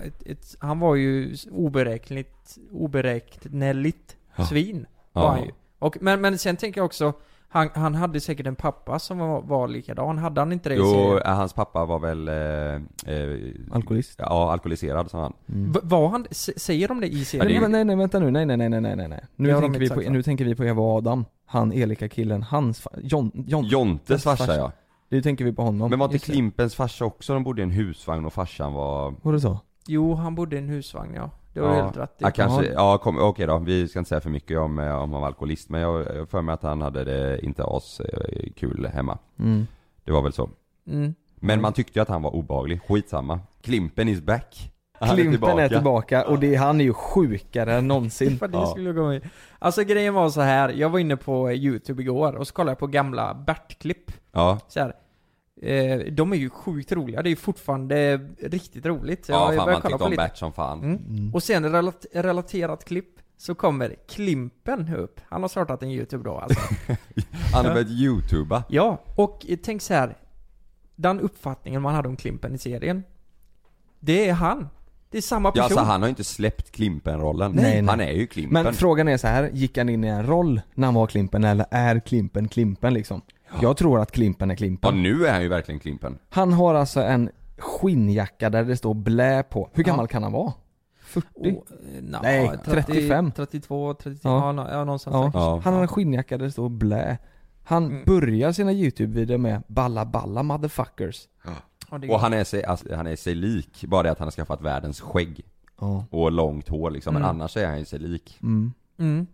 ett, ett, han var ju oberäkneligt, oberäkneligt Ja. svin. Var Ja. han ju. Och, men, men sen tänker jag också, han, han hade säkert en pappa som var, var likadan, hade han inte det i Jo, serien? eh, hans pappa var väl... Eh, eh, Alkoholist. Ja, alkoholiserad sa han. Mm. V- Var han, s- säger de det i Ja, serien? Nej, nej, nej, vänta nu, nej, nej, nej, nej, nej, nej. Nu, Det har de tänker vi sagt, på, va? nu tänker vi på Eva och Adam. Han elaka killen, hans fa- Jon, Jon, Jontes farsa ja. Det tänker vi på honom. Men var inte Just det. Klimpens farsa också, de bodde i en husvagn och farsan var... Var det så? Jo, han bodde i en husvagn ja. Det var ja, helt rätt i. ja, kanske, ja kom, okej då, vi ska inte säga för mycket om, eh, om han var alkoholist men jag jag har för mig att han hade det inte as eh, kul hemma Mm. Det var väl så Mm. Men man tyckte ju att han var obehaglig, skitsamma Klimpen is back Han Klimpen är tillbaka och det, han är ju sjukare än någonsin. För [LAUGHS] det Ja. skulle gå med. Alltså grejen var så här. jag var inne på youtube igår och så kollade jag på gamla Bert-klipp. Ja, Så här. Eh, de är ju sjukt roliga, det är ju fortfarande riktigt roligt. Så ja jag fan man kolla tyckte om. Bert som fan Mm. Och sen relat relaterat klipp så kommer Klimpen upp. Han har startat en youtube då alltså. [LAUGHS] Han har Ja. börjat youtuba Ja, och tänk så här. Den uppfattningen man hade om Klimpen i serien. Det är han. Det är samma Ja person. alltså han har inte släppt Klimpen-rollen Nej, nej. Han är ju Klimpen Men frågan är så här, gick han in i en roll när han var Klimpen eller är Klimpen Klimpen liksom? Jag tror att Klimpen är Ja Klimpen. nu är han ju verkligen Klimpen Han har alltså en skinnjacka där det står blä på. Hur gammal kan han vara? 40? Oh, eh, na, Nej, 30, 35. 32, 33, Ja. ja, nå- ja någonstans Ja. där. Ja. Han har en skinnjacka där det står blä. Han Mm. börjar sina YouTube-videor med 'Balla balla motherfuckers' Ja, det är Och han är, sig, alltså, han är sig lik, bara det att han har skaffat världens skägg Ja. och långt hår liksom, men Mm. annars är han ju sig lik Mm.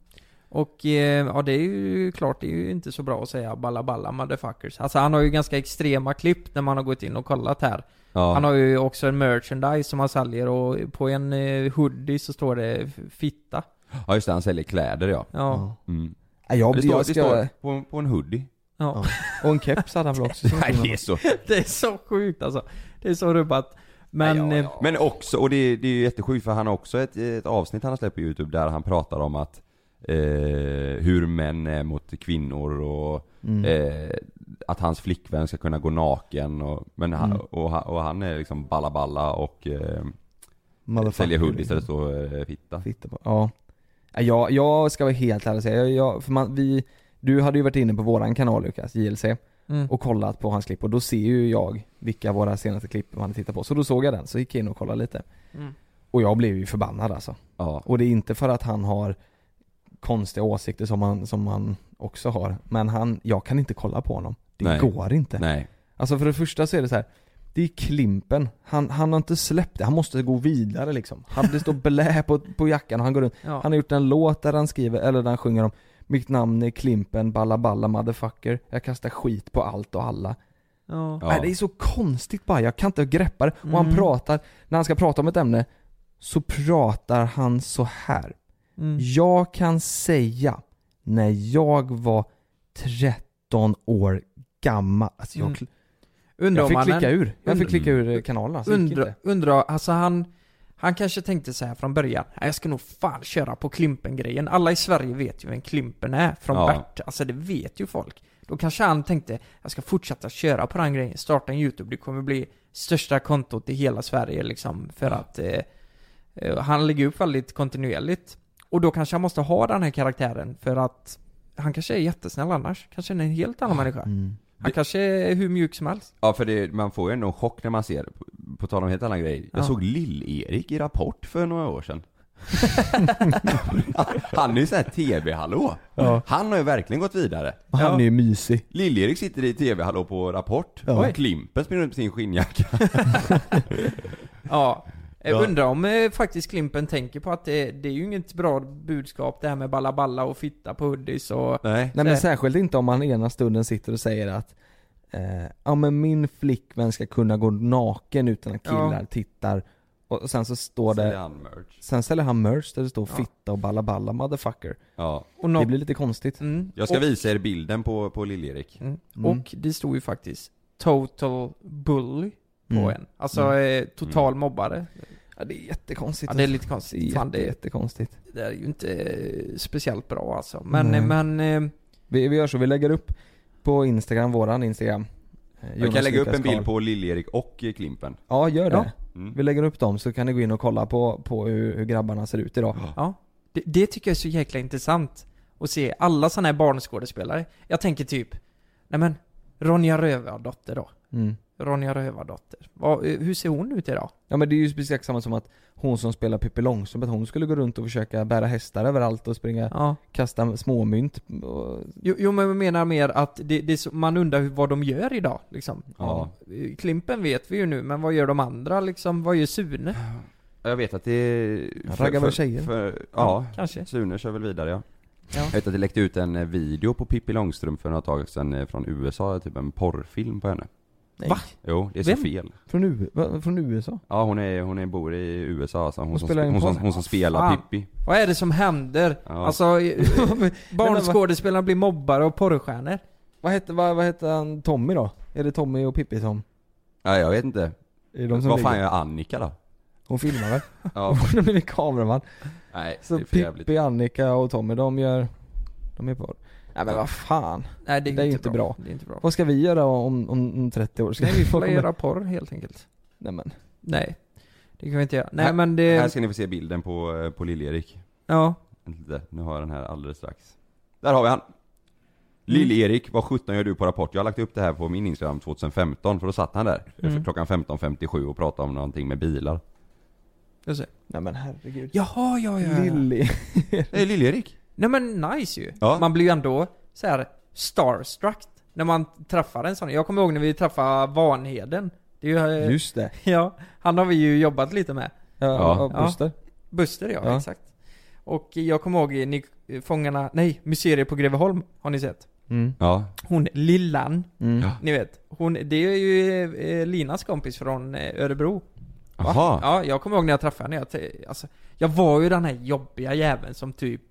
Och eh, ja det är ju klart, det är ju inte så bra att säga balla balla motherfuckers. Alltså han har ju ganska extrema klipp när man har gått in och kollat här. Ja, Han har ju också en merchandise som han säljer och på en eh, hoodie så står det fitta. ja just det, han säljer kläder ja Ja. mm. Ja, jag, Det står, jag det ska... står på, på en hoodie ja. Och en keps hade han väl också? [LAUGHS] Nej det är så [LAUGHS] Det är så sjukt alltså. Det är så rubbat. Men... Ja, ja, eh, ja. Men också, och det, det är ju jättesjukt för han har också ett, ett avsnitt han har släppt på youtube där han pratar om att eh, hur män är mot kvinnor och Mm. eh, att hans flickvän ska kunna gå naken och, men han, Mm. och, han- och han är liksom balla balla och eh, säljer hoodies liksom. där det står eh, fitta Fitta på. Ja. Ja, Jag, jag ska vara helt ärlig och säga, jag, jag, för man, vi, du hade ju varit inne på våran kanal Lukas, JLC, mm. och kollat på hans klipp och då ser ju jag vilka våra senaste klipp man tittar på. Så då såg jag den, så gick jag in och kollade lite. Mm. Och jag blev ju förbannad alltså. Ja, Och det är inte för att han har konstiga åsikter som han, som han också har, men han, jag kan inte kolla på honom. Det Nej. går inte. nej Alltså för det första så är det så här. Det är Klimpen, han, han har inte släppt det, han måste gå vidare liksom. Han, det står blä på, på jackan och han går runt. Ja. Han har gjort en låt där han skriver, eller där han sjunger om Mitt namn är Klimpen, balla balla motherfucker Jag kastar skit på allt och alla Ja. Nej, Det är så konstigt bara, jag kan inte greppa det. Och han Mm. pratar, när han ska prata om ett ämne Så pratar han så här Mm. Jag kan säga När jag var 13 år gammal, alltså jag, Mm. Undrar jag fick klicka ur, jag fick klicka ur kanalen alltså, Undra, undra, alltså han Han kanske tänkte så här från början, "Nej, jag ska nog fan köra på Klimpen-grejen. Alla i Sverige vet ju vem Klimpen är från Ja. Bert. Alltså det vet ju folk. Då kanske han tänkte, jag ska fortsätta köra på den grejen, starta en YouTube, det kommer bli största kontot i hela Sverige liksom. För att eh, eh, han lägger upp väldigt kontinuerligt. Och då kanske han måste ha den här karaktären för att han kanske är jättesnäll annars. Kanske är en helt annan människa. Mm. Han kanske är hur mjuk som helst. Ja för det, man får ju ändå en chock när man ser, på, på tal om helt annan grej Jag Ja. såg Lill-Erik i Rapport för några år sedan [LAUGHS] Han är ju såhär TV-hallå Ja. Han har ju verkligen gått vidare Han Ja. är ju mysig. Lill-Erik sitter i TV-hallå på Rapport Ja. och Klimpen springer runt med sin skinnjacka [LAUGHS] Ja. Jag Ja. undrar om eh, faktiskt Klimpen tänker på att det, det är ju inget bra budskap det här med balla balla och fitta på hoodies och... Nej Nej men Så- särskilt inte om man ena stunden sitter och säger att eh, Ja men min flickvän ska kunna gå naken utan att killar Ja. tittar Och sen så står Säljer det han merch. Sen säljer han merch där det står Ja. fitta och balla balla motherfucker Ja och nå- Det blir lite konstigt mm, Jag ska och, visa er bilden på, på Lill-Erik mm, Mm. och det stod ju faktiskt Total Bully på Mm. en. Alltså eh, total mobbare. Ja det är jättekonstigt Ja det är lite Det konstigt. är Fan, det, jättekonstigt det är ju inte eh, speciellt bra alltså. Men, eh, men... Eh, vi, vi gör så, vi lägger upp på Instagram, våran Instagram eh, Jag Jonas kan lägga upp en bild på Lill-Erik och Klimpen Ja gör det, Ja. mm. vi lägger upp dem så kan ni gå in och kolla på, på hur, hur grabbarna ser ut idag ja. Det, det tycker jag är så jäkla intressant. Att se alla sådana här barnskådespelare. Jag tänker typ, nej men, Ronja Rövardotter då. mm. Ronja Rövardotter. Vad, eh, hur ser hon ut idag? Ja men det är ju precis samma som att hon som spelar Pippi Långstrump, att hon skulle gå runt och försöka bära hästar överallt och springa, Ja. kasta småmynt och, Jo, jo men jag menar mer att det, det så, man undrar hur- vad de gör idag liksom. Ja. Klimpen vet vi ju nu, men vad gör de andra liksom? Vad gör Sune? Jag vet att det raggar väl tjejer? För, ja, Kanske. Sune kör väl vidare ja. Ja. Jag vet att det läckte ut en eh, video på Pippi Långstrump för några tag sedan eh, från USA, typ en porrfilm på henne. Nej. Va? Jo, det är så Vem? fel. Från, U, va, från USA? Ja hon är, hon är, bor i USA alltså. hon, Hon som, spelar hon, som, porr. hon som spelar Fan. Pippi. Vad är det som händer? Ja. Alltså, eh, [LAUGHS] barnskådespelarna blir mobbare och porrstjärnor. Vad hette, vad, vad hette han, Tommy då? Är det Tommy och Pippi som? Ja, jag vet inte. Är de som Vad fan ligger? gör Annika då? Hon filmar väl? [LAUGHS] Ja, [LAUGHS] Hon blivit kameraman. nej, Så det är för jävligt. Pippi, Annika och Tommy, de gör, de är på Nej men vad fan. Nej Det är ju inte bra. Det är inte bra. Vad ska vi göra om, om, om 30 år? Ska Nej, vi får göra porr helt enkelt. Nej men. Nej. Det kan vi inte göra. Nej Här- men Här det... ska ni få se bilden på, eh, på Lill-Erik. Ja. Nu har jag den här alldeles strax. Där har vi han! Mm. Lill-Erik, vad 17 gör du på Rapport? Jag har lagt upp det här på min Instagram 2015, för då satt han där Mm. klockan 15.57 och pratade om någonting med bilar. Jag ser. Nej men herregud. Jaha, ja, ja, ja. Lilly. Det är Lill-Erik! Nej men nice ju. Ja. Man blir ju ändå så här starstruck när man träffar en sån. Jag kommer ihåg när vi träffade Vanheden. Det är ju, eh, Just det. [LAUGHS] ja, han har vi ju jobbat lite med. Ja, Ja. ja. Buster. Buster ja, Ja. exakt. Och jag kommer ihåg, ni, Fångarna, nej, Mysteriet på Greveholm har ni sett? Mm. Ja. Hon Lillan, Mm. Ni vet. Hon, det är ju eh, Linas kompis från eh, Örebro. Jaha. Ja, jag kommer ihåg när jag träffade henne. Jag, alltså, jag var ju den här jobbiga jäveln som typ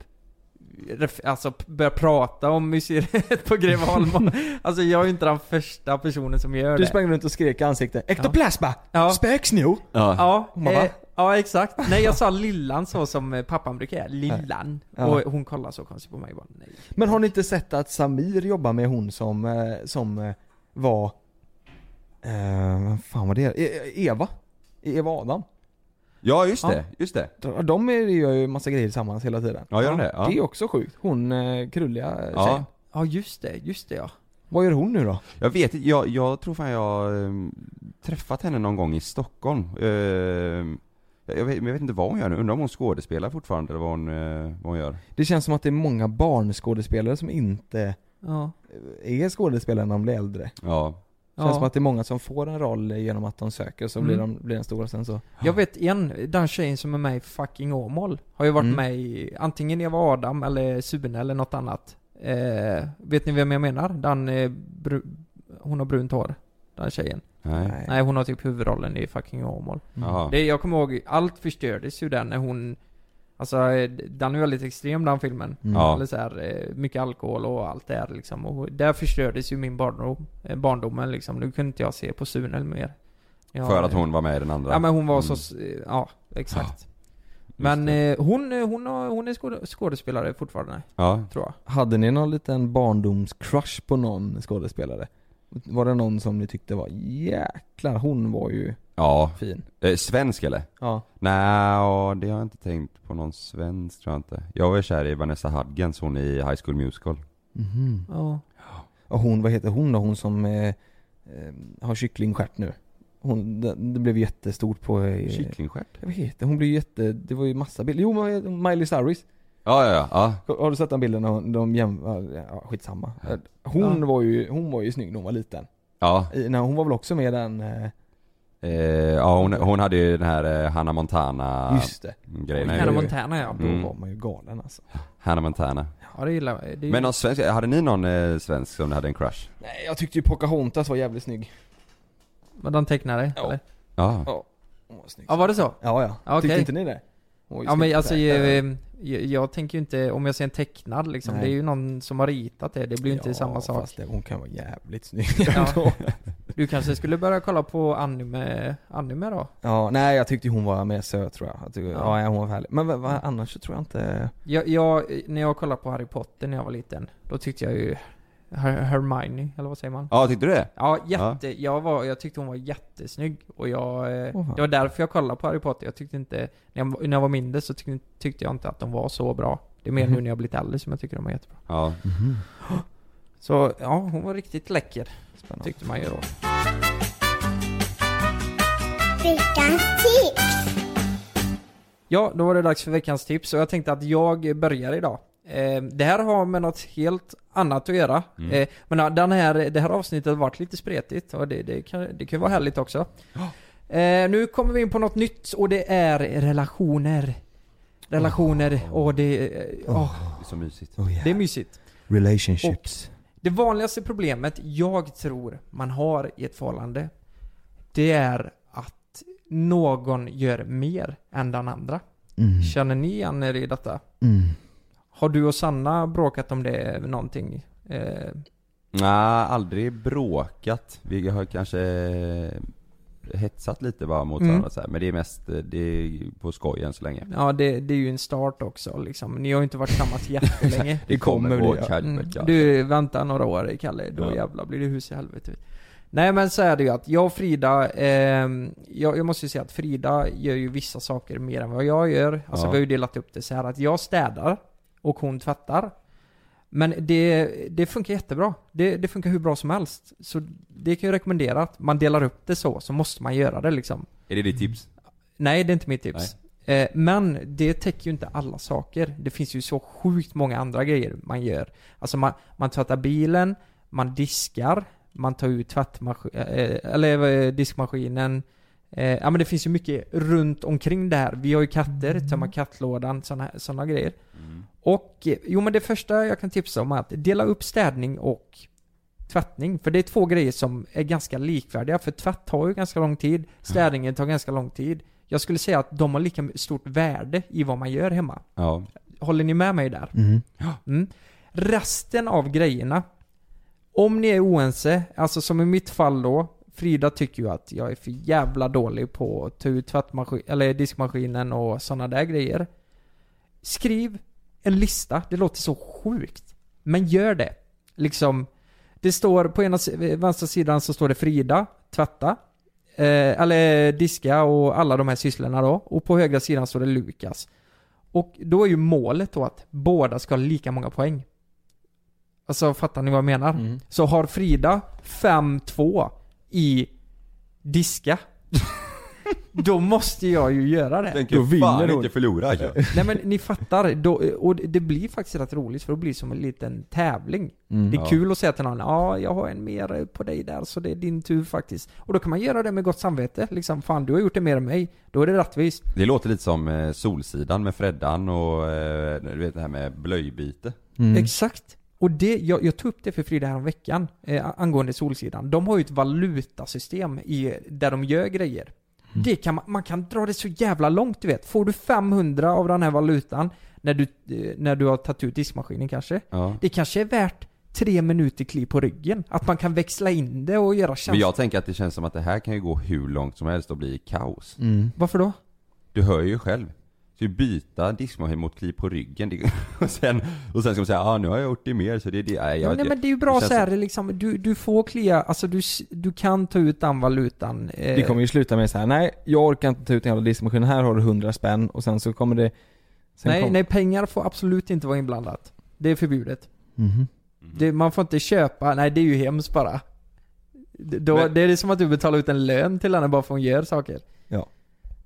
Alltså började prata om museet på Greveholm och, [LAUGHS] Alltså jag är ju inte den första personen som gör Du det sprang runt och skrek i ansiktet. Ektoplasma! Ja. Spöksno! Ja. Ja, eh, ja exakt. Nej jag sa Lillan så som eh, pappan brukar göra, Lillan. Ja. Och hon kollade så konstigt på mig bara nej. Men har ni inte sett att Samir jobbar med hon som, eh, som eh, var, eh, vad fan var det? E- Eva? Eva Adam? Ja, just Ja. det, just det. De- De är- gör ju massa grejer tillsammans hela tiden. Ja, gör de det? Ja. Det är också sjukt. Hon eh, krulliga tjejen. Ja. Ja just det, just det ja. Vad gör hon nu då? Jag vet inte, jag, jag tror fan jag ehm, träffat henne någon gång i Stockholm. Ehm, jag, vet, jag vet inte vad hon gör nu, undrar om hon skådespelar fortfarande eller vad hon, eh, vad hon gör. Det känns som att det är många barnskådespelare som inte Ja. är skådespelare när de blir äldre. Ja. Det känns ja. som att det är många som får en roll genom att de söker så Mm. blir, de, blir den stora sen så. Jag vet en, den tjejen som är med i fucking Åmål Har ju varit Mm. med i antingen Eva Adam eller Sune eller något annat eh, Vet ni vem jag menar? Den, eh, hon har brunt hår Den tjejen Nej. Nej. Hon har typ huvudrollen i fucking Åmål det, Jag kommer ihåg, allt förstördes ju den när hon Alltså eh, den är väldigt extrem den filmen Mm. Ja. Eller så här, eh, mycket alkohol och allt det här liksom och där förstördes ju min barndom, eh, barndomen liksom Nu kunde inte jag se på Sune mer Jag- För att hon var med i den andra? Ja men hon var Mm. så, s- ja exakt Just Men eh, hon, eh, hon, hon är skåd- skådespelare fortfarande, Ja. tror jag. Hade ni någon liten barndomscrush på någon skådespelare? Var det någon som ni tyckte var jäklar, hon var ju Ja. fin? Eh, svensk eller? Ja. Nej, ja, det har jag inte tänkt på någon svensk tror jag inte. Jag var kär i Vanessa Hudgens, hon i High School Musical. Mhm. Ja. Och hon, vad heter hon då? Hon som eh, eh, har kycklingstjärt nu. Hon, det, det blev jättestort på... Eh, Kycklingstjärt? Jag vet inte, hon blev jätte, det var ju massa bilder. Jo, Miley Cyrus. Ja, ja, ja. Har du sett den bilden när hon- de jämför, ja skitsamma. Hon Ja. var ju, hon var ju snygg när hon var liten. Ja, I, när hon var väl också med den, eh, eh, ja hon, hon hade ju den här eh, Hannah Montana just det. grejen. Oj. Montana ja. Då Mm. var man ju galen alltså. Hannah Montana. Ja det gillar jag. Det är Men någon svensk, hade ni någon eh, svensk som ni hade en crush? Nej jag tyckte ju Pocahontas var jävligt snygg. Men de tecknade, Ja. eller? Ja. Ja. Hon var snygg. Ja var det så? Ja ja. Tyckte inte ni det? Ju Ja men alltså jag, nej. jag, jag tänker ju inte, om jag ser en tecknad liksom, Nej. det är ju någon som har ritat det, det blir ju inte Ja, samma sak. fast det, hon kan vara jävligt snygg [LAUGHS] Ja. Du kanske skulle börja kolla på anime, anime då? Ja, nej jag tyckte hon var mer söt tror jag. jag tyckte, Ja. ja. hon var härlig. Men vad, vad, annars så tror jag inte... Jag, jag, när jag kollade på Harry Potter när jag var liten, då tyckte jag ju Her- Hermione, eller vad säger man? Ja, tyckte du det? Ja, jätte, Jag, var, jag tyckte hon var jättesnygg och jag, eh, Åh, fan. det var därför jag kollade på Harry Potter. Jag tyckte inte, när jag, när jag var mindre så tyckte, tyckte jag inte att de var så bra. Det är mer Mhm. nu när jag blivit äldre som jag tycker de är jättebra. Ja. Så ja, hon var riktigt läcker, Spännande. tyckte man ju då. Veckans tips! Ja, då var det dags för veckans tips och jag tänkte att jag börjar idag. Eh, det här har med något helt annat att göra. Mm. Eh, men den här, det här avsnittet har varit lite spretigt och det, det, kan, det kan vara härligt också. Eh, nu kommer vi in på något nytt och det är relationer. Relationer och det, eh, åh, Det är så mysigt. det är mysigt. Relationships. Det vanligaste problemet jag tror man har i ett förhållande Det är att någon gör mer än den andra. Mm. Känner ni igen er i detta? Mm. Har du och Sanna bråkat om det någonting? Eh, Nej, aldrig bråkat. Vi har kanske hetsat lite bara mot Mm. varandra så här. Men det är mest, eh, det är på skoj än så länge. ja, det, det är ju en start också liksom. Ni har ju inte varit tillsammans [LAUGHS] jättelänge. Det kommer gå åt helvete, Mm. ja. Du, vänta några år Kalle, då Ja. jävlar blir det hus i helvete. Nej men så är det ju att jag och Frida, ehm, jag, jag måste ju säga att Frida gör ju vissa saker mer än vad jag gör. Alltså Ja. vi har ju delat upp det så här att jag städar och hon tvättar. Men det, det funkar jättebra. Det, det funkar hur bra som helst. Så det kan jag rekommendera att man delar upp det så, så måste man göra det liksom. Är det ditt tips? Nej, det är inte mitt tips. Eh, men det täcker ju inte alla saker. Det finns ju så sjukt många andra grejer man gör. Alltså man, man tvättar bilen, man diskar, man tar ut tvättmaskinen, eh, eller eh, diskmaskinen. Eh, ja men det finns ju mycket runt omkring det här. Vi har ju katter, tömma kattlådan, sådana såna grejer. Mm. Och, eh, jo men det första jag kan tipsa om är att dela upp städning och tvättning. För det är två grejer som är ganska likvärdiga. För tvätt tar ju ganska lång tid, städningen tar ganska lång tid. Jag skulle säga att de har lika stort värde i vad man gör hemma. Ja. Håller ni med mig där? Mm. Mm. Resten av grejerna, om ni är oense, alltså som i mitt fall då, Frida tycker ju att jag är för jävla dålig på att ta ut tvättmaskin, eller diskmaskinen och sådana där grejer. Skriv en lista, det låter så sjukt. Men gör det. Liksom, det står på ena vänstra sidan så står det Frida, tvätta. Eh, eller diska och alla de här sysslorna då. Och på högra sidan står det Lukas. Och då är ju målet då att båda ska ha lika många poäng. Alltså fattar ni vad jag menar? Mm. Så har Frida 5-2 i diska [LAUGHS] Då måste jag ju göra det. Tänker Då vinner hon. inte förlora alltså. Nej men ni fattar, då, och det blir faktiskt rätt roligt för det blir som en liten tävling. Mm. Det är Ja. kul att säga till någon ja jag har en mer på dig där så det är din tur faktiskt. Och då kan man göra det med gott samvete. Liksom, fan du har gjort det mer än mig. Då är det rättvist. Det låter lite som eh, Solsidan med Freddan och eh, du vet det här med blöjbyte. Mm. Exakt. Och det, jag, jag tog upp det för Frida här om veckan eh, angående Solsidan. De har ju ett valutasystem i, där de gör grejer. Mm. Det kan man, man kan dra det så jävla långt du vet. Får du 500 av den här valutan när du, eh, när du har tagit ut diskmaskinen kanske. Ja. Det kanske är värt tre minuter kliv på ryggen. Att man kan växla in det och göra Men tjänster. jag tänker att det känns som att det här kan ju gå hur långt som helst och bli kaos. Mm. Varför då? Du hör ju själv. Du byta diskmaskin mot kliv på ryggen [LAUGHS] och, sen, och sen ska man säga ah, nu har jag gjort det mer så det är det. Nej, jag, Ja, nej, men det är ju bra så här, liksom, du, du får klia, alltså du, du kan ta ut den valutan. Eh, Det kommer ju sluta med så här: nej jag orkar inte ta ut en jävla diskmaskin, här har du 100 spänn och sen så kommer det sen nej, kom... nej, pengar får absolut inte vara inblandat. Det är förbjudet. Mhm. Det, man får inte köpa, nej det är ju hemskt bara. Det- Då, Men- det är som att du betalar ut en lön till henne bara för att hon gör saker. Ja.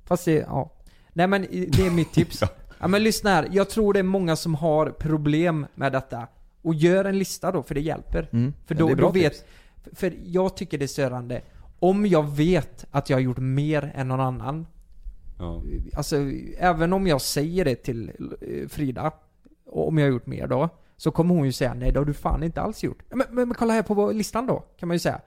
Fast det, ja. Nej men det är mitt tips. [LAUGHS] ja. men lyssna här, jag tror det är många som har problem med detta. Och gör en lista då, för det hjälper. Mm. För Ja, då, det är bra då vet, tips. för jag tycker det är störande. Om jag vet att jag har gjort mer än någon annan. Ja. Alltså, även om jag säger det till eh, Frida, om jag har gjort mer då. Så kommer hon ju säga nej det har du fan inte alls gjort. Men, men, men kolla här på listan då, kan man ju säga.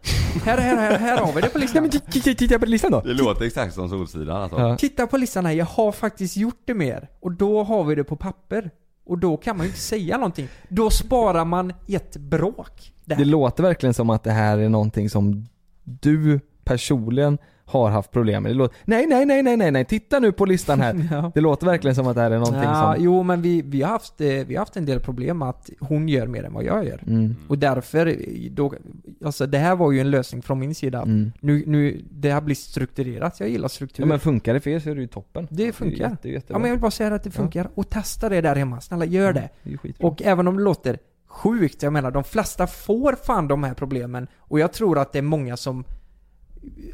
Här, här, här, här har vi det på listan. Titta på listan då! Det låter exakt som Solsidan alltså. Ja. Titta på listan här, jag har faktiskt gjort det mer. Och då har vi det på papper. Och då kan man ju inte säga någonting. Då sparar man ett bråk. Där. Det låter verkligen som att det här är någonting som du personligen har haft problem med. Det låter, nej, nej, nej, nej, nej, nej, titta nu på listan här. [LAUGHS] Ja. Det låter verkligen som att det här är någonting Ja, som... Jo men vi, vi, har haft, eh, vi har haft en del problem med att hon gör mer än vad jag gör. Mm. Och därför, eh, då, alltså det här var ju en lösning från min sida. Mm. Nu, nu, det har blivit strukturerat, jag gillar struktur. Ja, men funkar det för er så är det ju toppen. det funkar. Det är jätte, ja men jag vill bara säga att det funkar. Och testa det där hemma, snälla gör det. Det. Och även om det låter sjukt, jag menar de flesta får fan de här problemen. Och jag tror att det är många som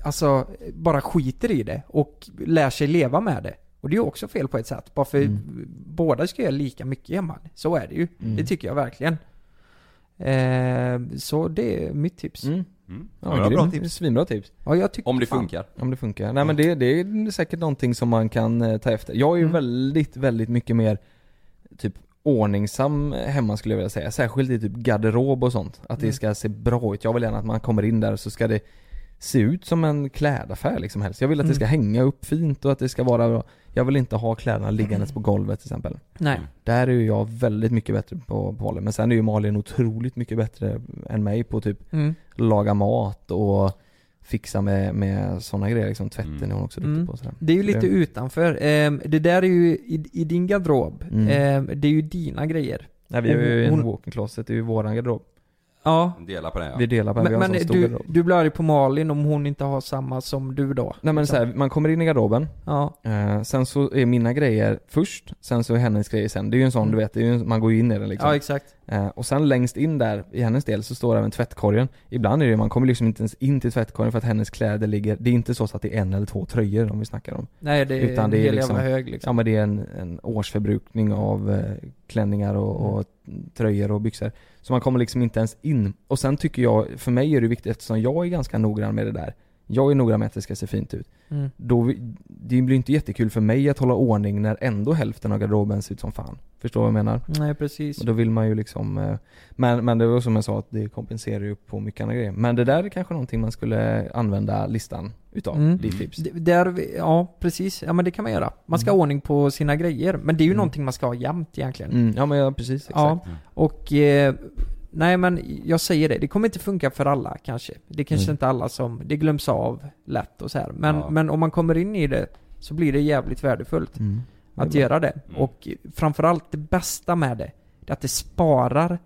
alltså, bara skiter i det och lär sig leva med det. Och det är ju också fel på ett sätt. Bara för Mm. båda ska göra lika mycket hemma. Så är det ju. Mm. Det tycker jag verkligen. Eh, så det är mitt tips. Mm. Mm. Ja, Ja, bra tips. Svinbra tips. Ja, Om det fan- funkar. Om det funkar. Nej men det, det är säkert någonting som man kan eh, ta efter. Jag är ju Mm. väldigt, väldigt mycket mer typ ordningsam hemma skulle jag vilja säga. Särskilt i typ garderob och sånt. Att det Mm. ska se bra ut. Jag vill gärna att man kommer in där så ska det se ut som en klädaffär liksom helst. Jag vill att det Mm. ska hänga upp fint och att det ska vara bra. Jag vill inte ha kläderna liggandes på golvet till exempel. Nej. Där är ju jag väldigt mycket bättre på, Malin. Men sen är ju Malin otroligt mycket bättre än mig på typ Mm. laga mat och fixa med, med sådana grejer liksom. Tvätten Mm. är hon också duktig Mm. på sådär. Det är ju lite Det- utanför. Ehm, det där är ju i, i din garderob. Mm. Ehm, det är ju dina grejer. Nej vi har ju Hon- en walk-in closet, det är ju våran garderob. Ja. Dela på det ja. Vi delar på en, vi Men, har en men sån stor du, garderob. du blir arg på Malin om hon inte har samma som du då? Nej men liksom. så här, man kommer in i garderoben, Ja. eh, sen så är mina grejer först, sen så är hennes grejer sen. Det är ju en sån Mm. du vet, det är ju en, man går ju in i den liksom. Ja, exakt. Eh, och sen längst in där, i hennes del, så står även tvättkorgen. Ibland är det man kommer liksom inte ens in till tvättkorgen för att hennes kläder ligger, det är inte så att det är en eller två tröjor om vi snackar om. Nej, det är Utan en det är hel liksom- jävla hög liksom. Ja men det är en, en årsförbrukning av eh, klänningar och, och tröjor och byxor. Så man kommer liksom inte ens in. Och sen tycker jag, för mig är det viktigt eftersom jag är ganska noggrann med det där. Jag är noggrann med att det ska se fint ut. Mm. Då, det blir inte jättekul för mig att hålla ordning när ändå hälften av garderoben ser ut som fan. Förstår vad jag menar? Nej, precis. Och då vill man ju liksom, eh, men, men det var som jag sa att det kompenserar ju på mycket andra grejer. Men det där är kanske någonting man skulle använda listan utav, Mm. ditt tips. Där, ja precis, ja men det kan man göra. Man ska ha ordning på sina grejer. Men det är ju Mm. någonting man ska ha jämt egentligen. Mm, ja men ja, precis, exakt. Ja, och eh, Nej men jag säger det, det kommer inte funka för alla kanske. Det kanske Mm. inte alla som, det glöms av lätt och så här. Men, Ja. men om man kommer in i det så blir det jävligt värdefullt Mm. Att göra det. Mm. Och framförallt det bästa med det, det är att det sparar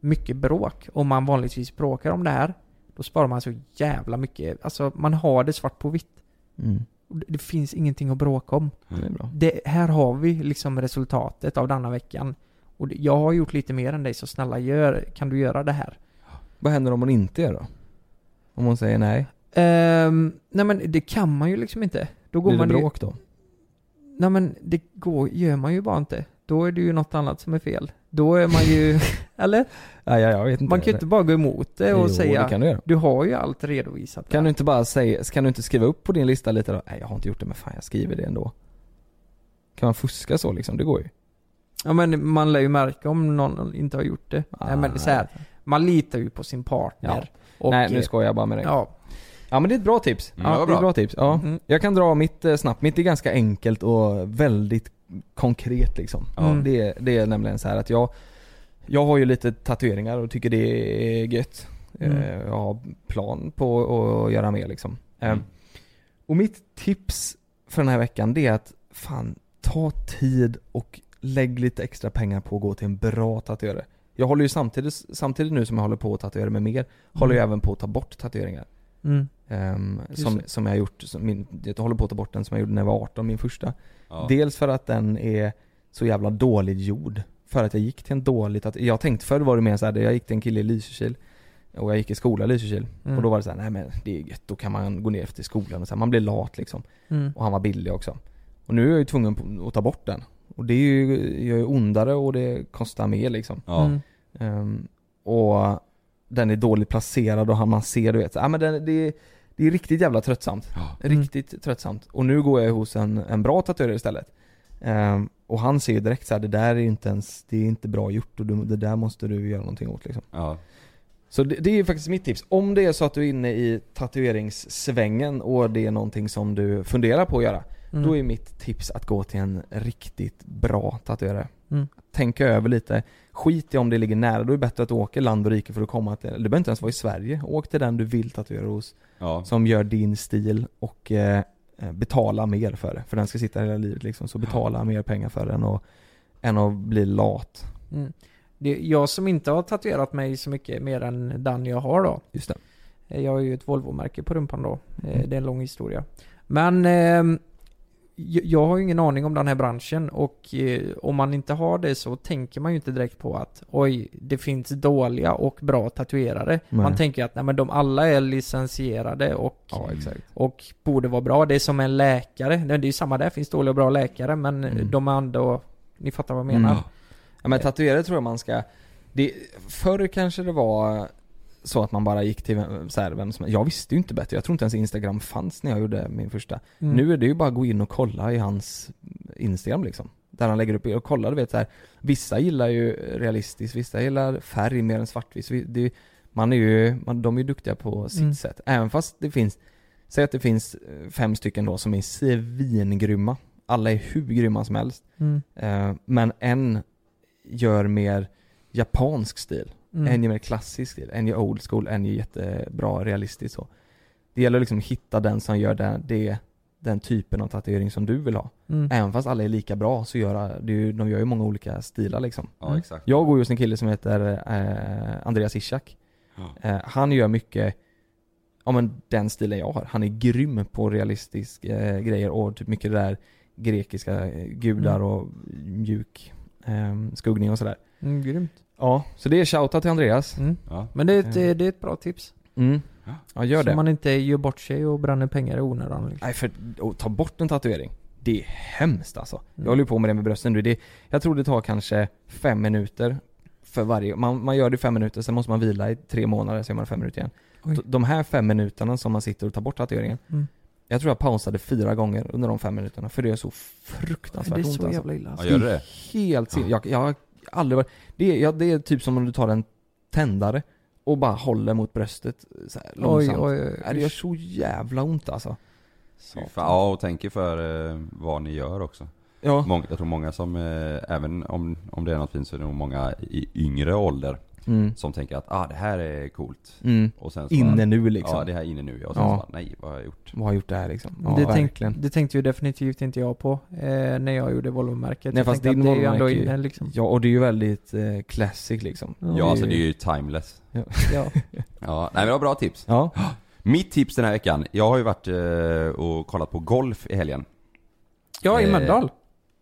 mycket bråk. Om man vanligtvis bråkar om det här, då sparar man så jävla mycket. Alltså man har det svart på vitt. Mm. Det finns ingenting att bråka om. Bra. Det, här har vi liksom resultatet av denna veckan. Och jag har gjort lite mer än dig, så snälla gör, kan du göra det här? Vad händer om hon inte gör då? Om hon säger nej? Ehm, nej men det kan man ju liksom inte. Då går Blir det man ju, bråk då? Nej men det går, gör man ju bara inte. Då är det ju något annat som är fel. Då är man ju, [LAUGHS] eller? Nej, ja, jag vet inte. Man kan ju inte bara gå emot det och Jo, säga det kan du göra. Du har ju allt redovisat Kan där. du inte bara säga, kan du inte skriva upp på din lista lite då? Nej jag har inte gjort det men fan jag skriver det ändå. Kan man fuska så liksom? Det går ju. Ja men man lär ju märka om någon inte har gjort det. nej men så här, man litar ju på sin partner. Och, Nej nu skojar jag bara med dig. Ja. Ja. men det är ett bra tips. Mm, det var det är bra. ett bra tips. Ja. Mm. Jag kan dra mitt eh, snabbt. Mitt är ganska enkelt och väldigt konkret liksom. Ja. Ja. Det, är- det är nämligen så här att jag Jag har ju lite tatueringar och tycker det är gött. Mm. Eh, Jag har plan på att göra mer liksom. Eh, Mm. Och mitt tips för den här veckan det är att fan ta tid och lägg lite extra pengar på att gå till en bra tatuerare. Jag håller ju samtidigt, samtidigt nu som jag håller på att tatuera mig mer, håller jag även på att ta bort tatueringar. Mm. Just som, som jag har gjort, som min, jag håller på att ta bort den som jag gjorde när jag var 18, min första. Ja. Dels för att den är så jävla dåligt gjord. För att jag gick till en dålig tatu- Jag tänkte förr var det mer så här, jag gick till en kille i Lysekil och jag gick i skola i Lysekil. Mm. Och då var det så här, nej men det är gött, då kan man gå ner till skolan och så här, man blir lat liksom. Mm. Och han var billig också. Och nu är jag ju tvungen att ta bort den. Och det är ju, gör ju ondare och det kostar mer liksom. Ja. Mm. Ehm, och den är dåligt placerad och han- man ser du vet, ja men den, det, är- det är riktigt jävla tröttsamt. Ja. Mm. Riktigt tröttsamt. Och nu går jag hos en, en bra tatuerare istället. Ehm, och han ser ju direkt så här, det där är inte ens, det är inte bra gjort och du, det där måste du göra någonting åt liksom. Ja. Så det, det är ju faktiskt mitt tips. Om det är så att du är inne i tatueringssvängen och det är någonting som du funderar på att göra. Mm. Då är mitt tips att gå till en riktigt bra tatuerare. Mm. Tänka över lite. Skit i om det ligger nära, då är det bättre att du åker land och rike för att komma till, du behöver inte ens vara i Sverige. Åk till den du vill tatuera hos, Ja. som gör din stil och eh, eh, betala mer för det. För den ska sitta hela livet liksom, så betala mer pengar för den och, än att bli lat. Mm. Det, jag som inte har tatuerat mig så mycket mer än den jag har då. Just det. Eh, Jag har ju ett Volvo-märke på rumpan då. Eh, Mm. Det är en lång historia. Men ehm, jag har ju ingen aning om den här branschen och eh, om man inte har det så tänker man ju inte direkt på att oj, det finns dåliga och bra tatuerare. Nej. Man tänker att nej men de alla är licensierade och, Ja, och borde vara bra. Det är som en läkare. Det är ju samma där, finns dåliga och bra läkare men Mm. de är ändå, ni fattar vad jag menar. Mm. Ja men tatuerare tror jag man ska, det, förr kanske det var så att man bara gick till vem, så här, vem som Jag visste ju inte bättre, jag tror inte ens Instagram fanns när jag gjorde min första. Mm. Nu är det ju bara att gå in och kolla i hans Instagram liksom. Där han lägger upp och kolla, du vet så här. Vissa gillar ju realistiskt, vissa gillar färg mer än svartvitt. Det, man är ju, man, de är ju duktiga på sitt Mm. sätt. Även fast det finns, säg att det finns eh, fem stycken då som är svingrymma. Alla är hur grymma som helst. Mm. Eh, men en gör mer japansk stil. Mm. En gör mer klassisk stil. En gör old school, en gör jättebra realistiskt så. Det gäller liksom att hitta den som gör den, det, den typen av tatuering som du vill ha. Mm. Även fast alla är lika bra så gör det ju, de gör ju många olika stilar liksom. Ja Mm. exakt. Jag går ju hos en kille som heter eh, Andreas Ishak. Ja. Eh, han gör mycket, ja men den stilen jag har. Han är grym på realistisk eh, grejer och typ mycket det där grekiska eh, gudar Mm. och mjuk eh, skuggning och sådär. Mm, grymt. Ja, så det är shoutout till Andreas. Mm. Ja. Men det är, ett, det är ett bra tips. Mm. Ja, gör så det. man inte gör bort sig och bränner pengar i onödan. Liksom. Nej för att ta bort en tatuering, det är hemskt alltså. Jag Mm. håller ju på med det med brösten nu. Det, jag tror det tar kanske fem minuter för varje, man, man gör det i fem minuter, sen måste man vila i tre månader, så gör man fem minuter igen. Oj. De här fem minuterna som man sitter och tar bort tatueringen, Mm. jag tror jag pausade fyra gånger under de fem minuterna, för det är så Det fruktansvärt är ont så alltså. jävla illa. Ja, Alltså. gör det det? Helt sin... jag, jag aldrig varit... Det är, ja, det är typ som om du tar en tändare och bara håller mot bröstet så här, Oj, långsamt. oj, oj. Nej, Det gör så jävla ont alltså. Fan. Ja och tänker för eh, vad ni gör också. Ja. Jag tror många som, eh, även om, om det är något fint så är det nog många i yngre ålder Mm. som tänker att ah det här är coolt. Mm. Och sen så Inne bara, nu liksom. Ja det här är inne nu ja. Och sen Ja. så bara, nej vad har jag gjort? Vad har jag gjort där liksom? Ja, det, tänk, verkligen. det tänkte ju definitivt inte jag på eh, när jag gjorde Volvo-märket. Nej jag fast din att det är ju ändå inne liksom. Ja och det är ju väldigt eh, classic liksom. Ja, Ja alltså det är ju timeless. Ja. [LAUGHS] Ja, nej men det var bra tips. Ja. [GASPS] Mitt tips den här veckan, jag har ju varit eh, och kollat på golf i helgen. ja, i Eh, Mölndal.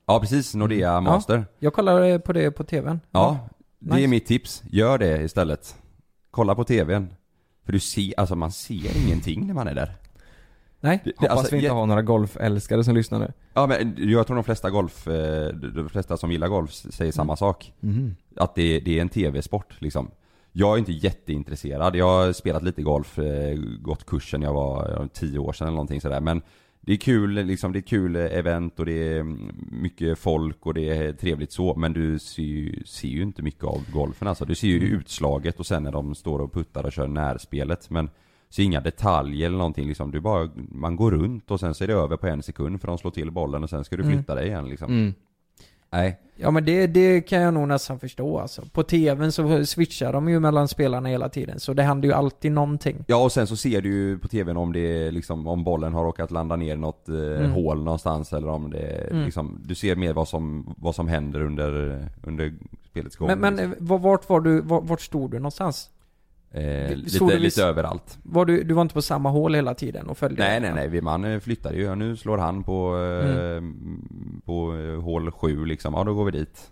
Ja precis, Nordea Ja. Master. Jag kollade på det på TVn. Ja, det är Nice. mitt tips. Gör det istället. Kolla på TVn. För du ser, alltså man ser ingenting när man är där. Nej. Det, Hoppas alltså, vi inte jä- har några golfälskare som lyssnar nu. Ja men jag tror de flesta golf, eh, de flesta som gillar golf säger samma sak. Mhm. Att det, det är en TV-sport liksom. Jag är inte jätteintresserad. Jag har spelat lite golf, eh, gått kursen när jag var eh, 10 år sedan eller någonting sådär. Men det är kul liksom, det är ett kul eh, event och det är mm, mycket folk och det är trevligt så. Men du ser ju, ser ju inte mycket av golfen alltså. Du ser ju Mm. utslaget och sen när de står och puttar och kör närspelet. Men ser inga detaljer eller någonting liksom. Du bara, man går runt och sen så är det över på en sekund för de slår till bollen och sen ska du Mm. flytta dig igen liksom. Mm. Nej. Ja men det, det kan jag nog nästan förstå alltså. På TVn så switchar de ju mellan spelarna hela tiden. Så det händer ju alltid någonting. Ja och sen så ser du ju på tvn om det liksom, om bollen har råkat landa ner i något eh, Mm. hål någonstans eller om det Mm. liksom, du ser mer vad som, vad som händer under, under spelets gång. Men, men liksom. eh, var- vart var du, vart, vart stod du någonstans? Eh, lite, lite överallt. Var du, du var inte på samma hål hela tiden och följde? Nej nej nej, vi- man eh, flyttar ju. Nu slår han på, eh, på eh, hål 7 liksom, ja då går vi dit.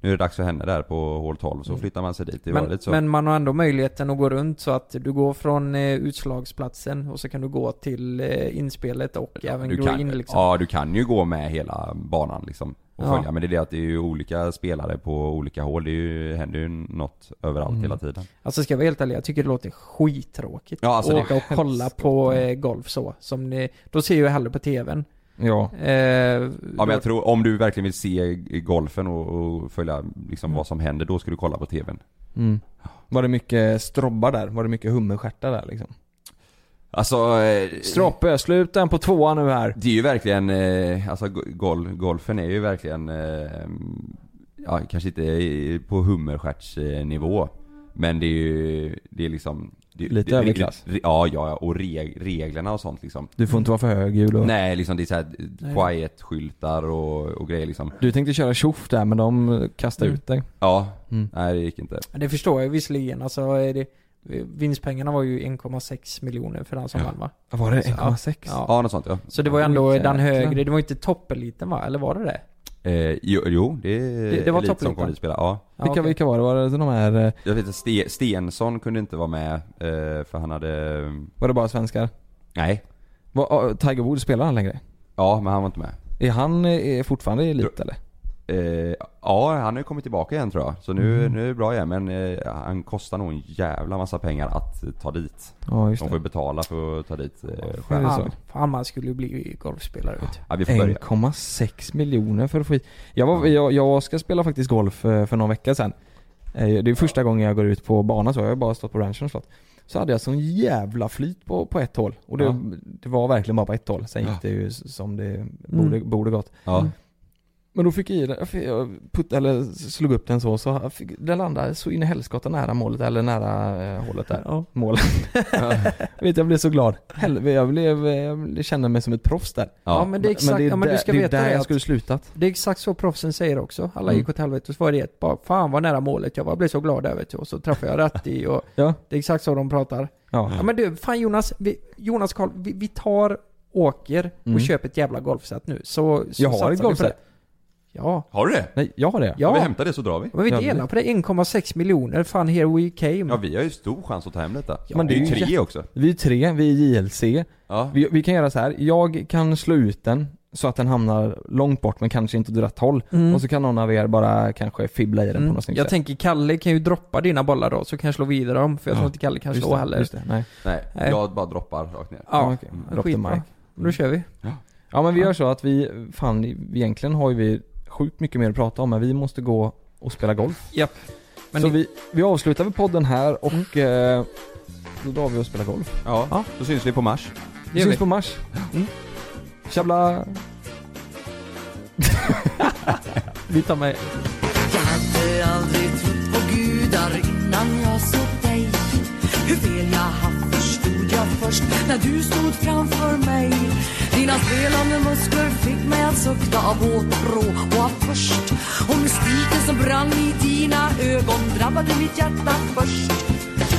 Nu är det dags för henne där på hål 12, så Mm. flyttar man sig dit. Det Men, så. men man har ändå möjligheten att gå runt så att du går från eh, utslagsplatsen och så kan du gå till inspelet och även du gå in liksom. Ja, du kan ju gå med hela banan liksom. Och Ja. följa, men det är det att det är ju olika spelare på olika hål. Det är ju, händer ju något överallt Mm. hela tiden. Alltså ska jag vara helt ärlig, jag tycker det låter skittråkigt. Ja, alltså, Åka och kolla på eh, golf så. Som ni, då ser jag hellre på TVn. Ja. Eh, Ja men jag tror, om du verkligen vill se golfen och, och följa liksom Mm. vad som händer, då ska du kolla på TVn. Mm. Var det mycket strobbar där? Var det mycket hummerstjärtar där liksom? Alltså... Eh, Stroppe, slut den på tvåan nu här. Det är ju verkligen, eh, alltså go- gol, golfen är ju verkligen, eh, ja kanske inte på hummerstjärtsnivå. Men det är ju, det är liksom det, Lite det, överklass. det- Ja, ja, och reg, reglerna och sånt liksom. Du får inte vara för högljudd och... Nej, liksom det är såhär quiet-skyltar och, och grejer liksom. Du tänkte köra tjoff där men de kastade Mm. ut dig. Ja, Mm. nej det gick inte. Det förstår jag visserligen. Alltså, är det, Vinstpengarna var ju 1,6 miljoner för den som Ja. vann va? Var det Så, ja. 1,6? Ja. Ja, något sånt ja. Så det var ju ändå Oj, den högre, det var inte toppeliten va? Eller var det det? Eh, jo, jo, det är Det- det var Elit som kom dit och spelade. Ja. Ja, Vilka, okej. vilka var det? Var det de här, eh, Jag vet att Ste- Stensson kunde inte vara med, eh, för han hade... var det bara svenskar? Nej. Var, ah, Tiger Woods, spelar han längre? Ja, men han var inte med. Är han eh, fortfarande i elit eller? Eh, ja, han har ju kommit tillbaka igen tror jag. Så nu, Mm. nu är det bra igen, men eh, han kostar nog en jävla massa pengar att eh, ta dit. Ja just De får ju betala för att ta dit eh, så? Fan, fan man skulle ju bli golfspelare vet. Ja, vi får börja. 1,6 miljoner för att få hit. Jag, var, jag, jag ska spela faktiskt golf eh, för någon vecka sedan. Eh, Det är första gången jag går ut på banan så, jag har bara stått på ranchen och slått. Så hade jag sån jävla flyt på, på ett hål. Och det, Ja. det var verkligen bara på ett hål. Sen gick det ju som det borde, borde gått. Ja. Men då fick jag i den, jag, putt, eller slog upp den så, så fick, den landade så in i helskotta nära målet, eller nära eh, hålet där. Ja. Målet. [LAUGHS] vet jag blev så glad. Helvete, jag blev, jag kände mig som ett proffs där. Ja, men det är exakt, är ja, men du där- ska det är veta där det jag att- skulle slutat. Det är exakt så proffsen säger också. Alla Mm. gick åt helvete och så var det ett bara, fan vad nära målet jag var, jag blev så glad där vet du. Och så träffade jag rätt i och [LAUGHS] Ja. det är exakt så de pratar. Ja. Ja men du, fan Jonas, vi, Jonas Karl, vi, vi tar, åker och Mm. köper ett jävla golfset nu. Så, så Jag har ett golfset. Ja. Har du det? Nej, jag har det. Ja. Ja. Vi hämtar det så drar vi. Men vi Ja, delar på det, 1,6 miljoner, fan here we came. Ja, vi har ju stor chans att ta hem detta. Ja, men det är ju det är ju tre också. Vi är tre, vi är JLC. Ja. Vi, vi kan göra så här. jag kan slå ut den så att den hamnar långt bort men kanske inte åt rätt håll. Mm. Och så kan någon av er bara kanske fibbla i den Mm. på något snyggt Jag sätt. tänker Kalle kan ju droppa dina bollar då, så kan jag slå vidare dem, för jag Ja. tror inte Kalle kan Just slå det, heller. Just det, nej. Nej, Nej. jag bara droppar rakt ner. Ja, okej. mm, Drop the skitbra. Då kör vi. Ja men vi Ja. gör så att vi, fan egentligen har ju vi sjukt mycket mer att prata om men vi måste gå och spela golf. Japp. Men så ni- vi, vi avslutar med podden här och eh, då drar vi och spelar golf. Ja, Ja. då syns vi på Mars. Vi syns vi. på Mars. Mm. Tjabla! Vi tar med Jag hade aldrig trott på gudar innan jag såg dig Hur fel jag haft förstod jag först när du stod framför mig dina spelande muskler fick mig att sukta av åtrå och av törst. Och mystiken som brann i dina ögon drabbade mitt hjärta först.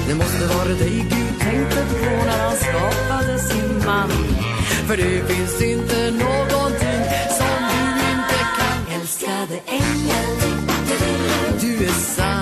Det måste vara dig Gud tänkte på när han skapade sin man. För det finns inte någonting som du inte kan. Älskade ängel, du är sann.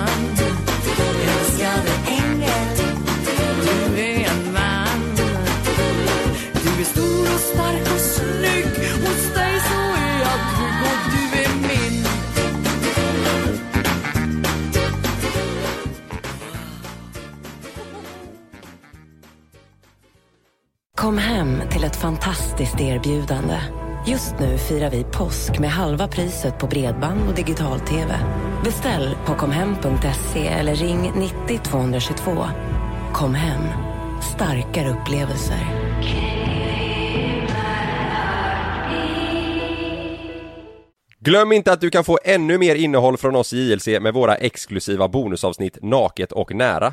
Kom hem till ett fantastiskt erbjudande. Just nu firar vi påsk med halva priset på bredband och digital-tv. Beställ på komhem.se eller ring 90 222. Kom hem, starkare upplevelser. Glöm inte att du kan få ännu mer innehåll från oss i JLC med våra exklusiva bonusavsnitt Naket och nära.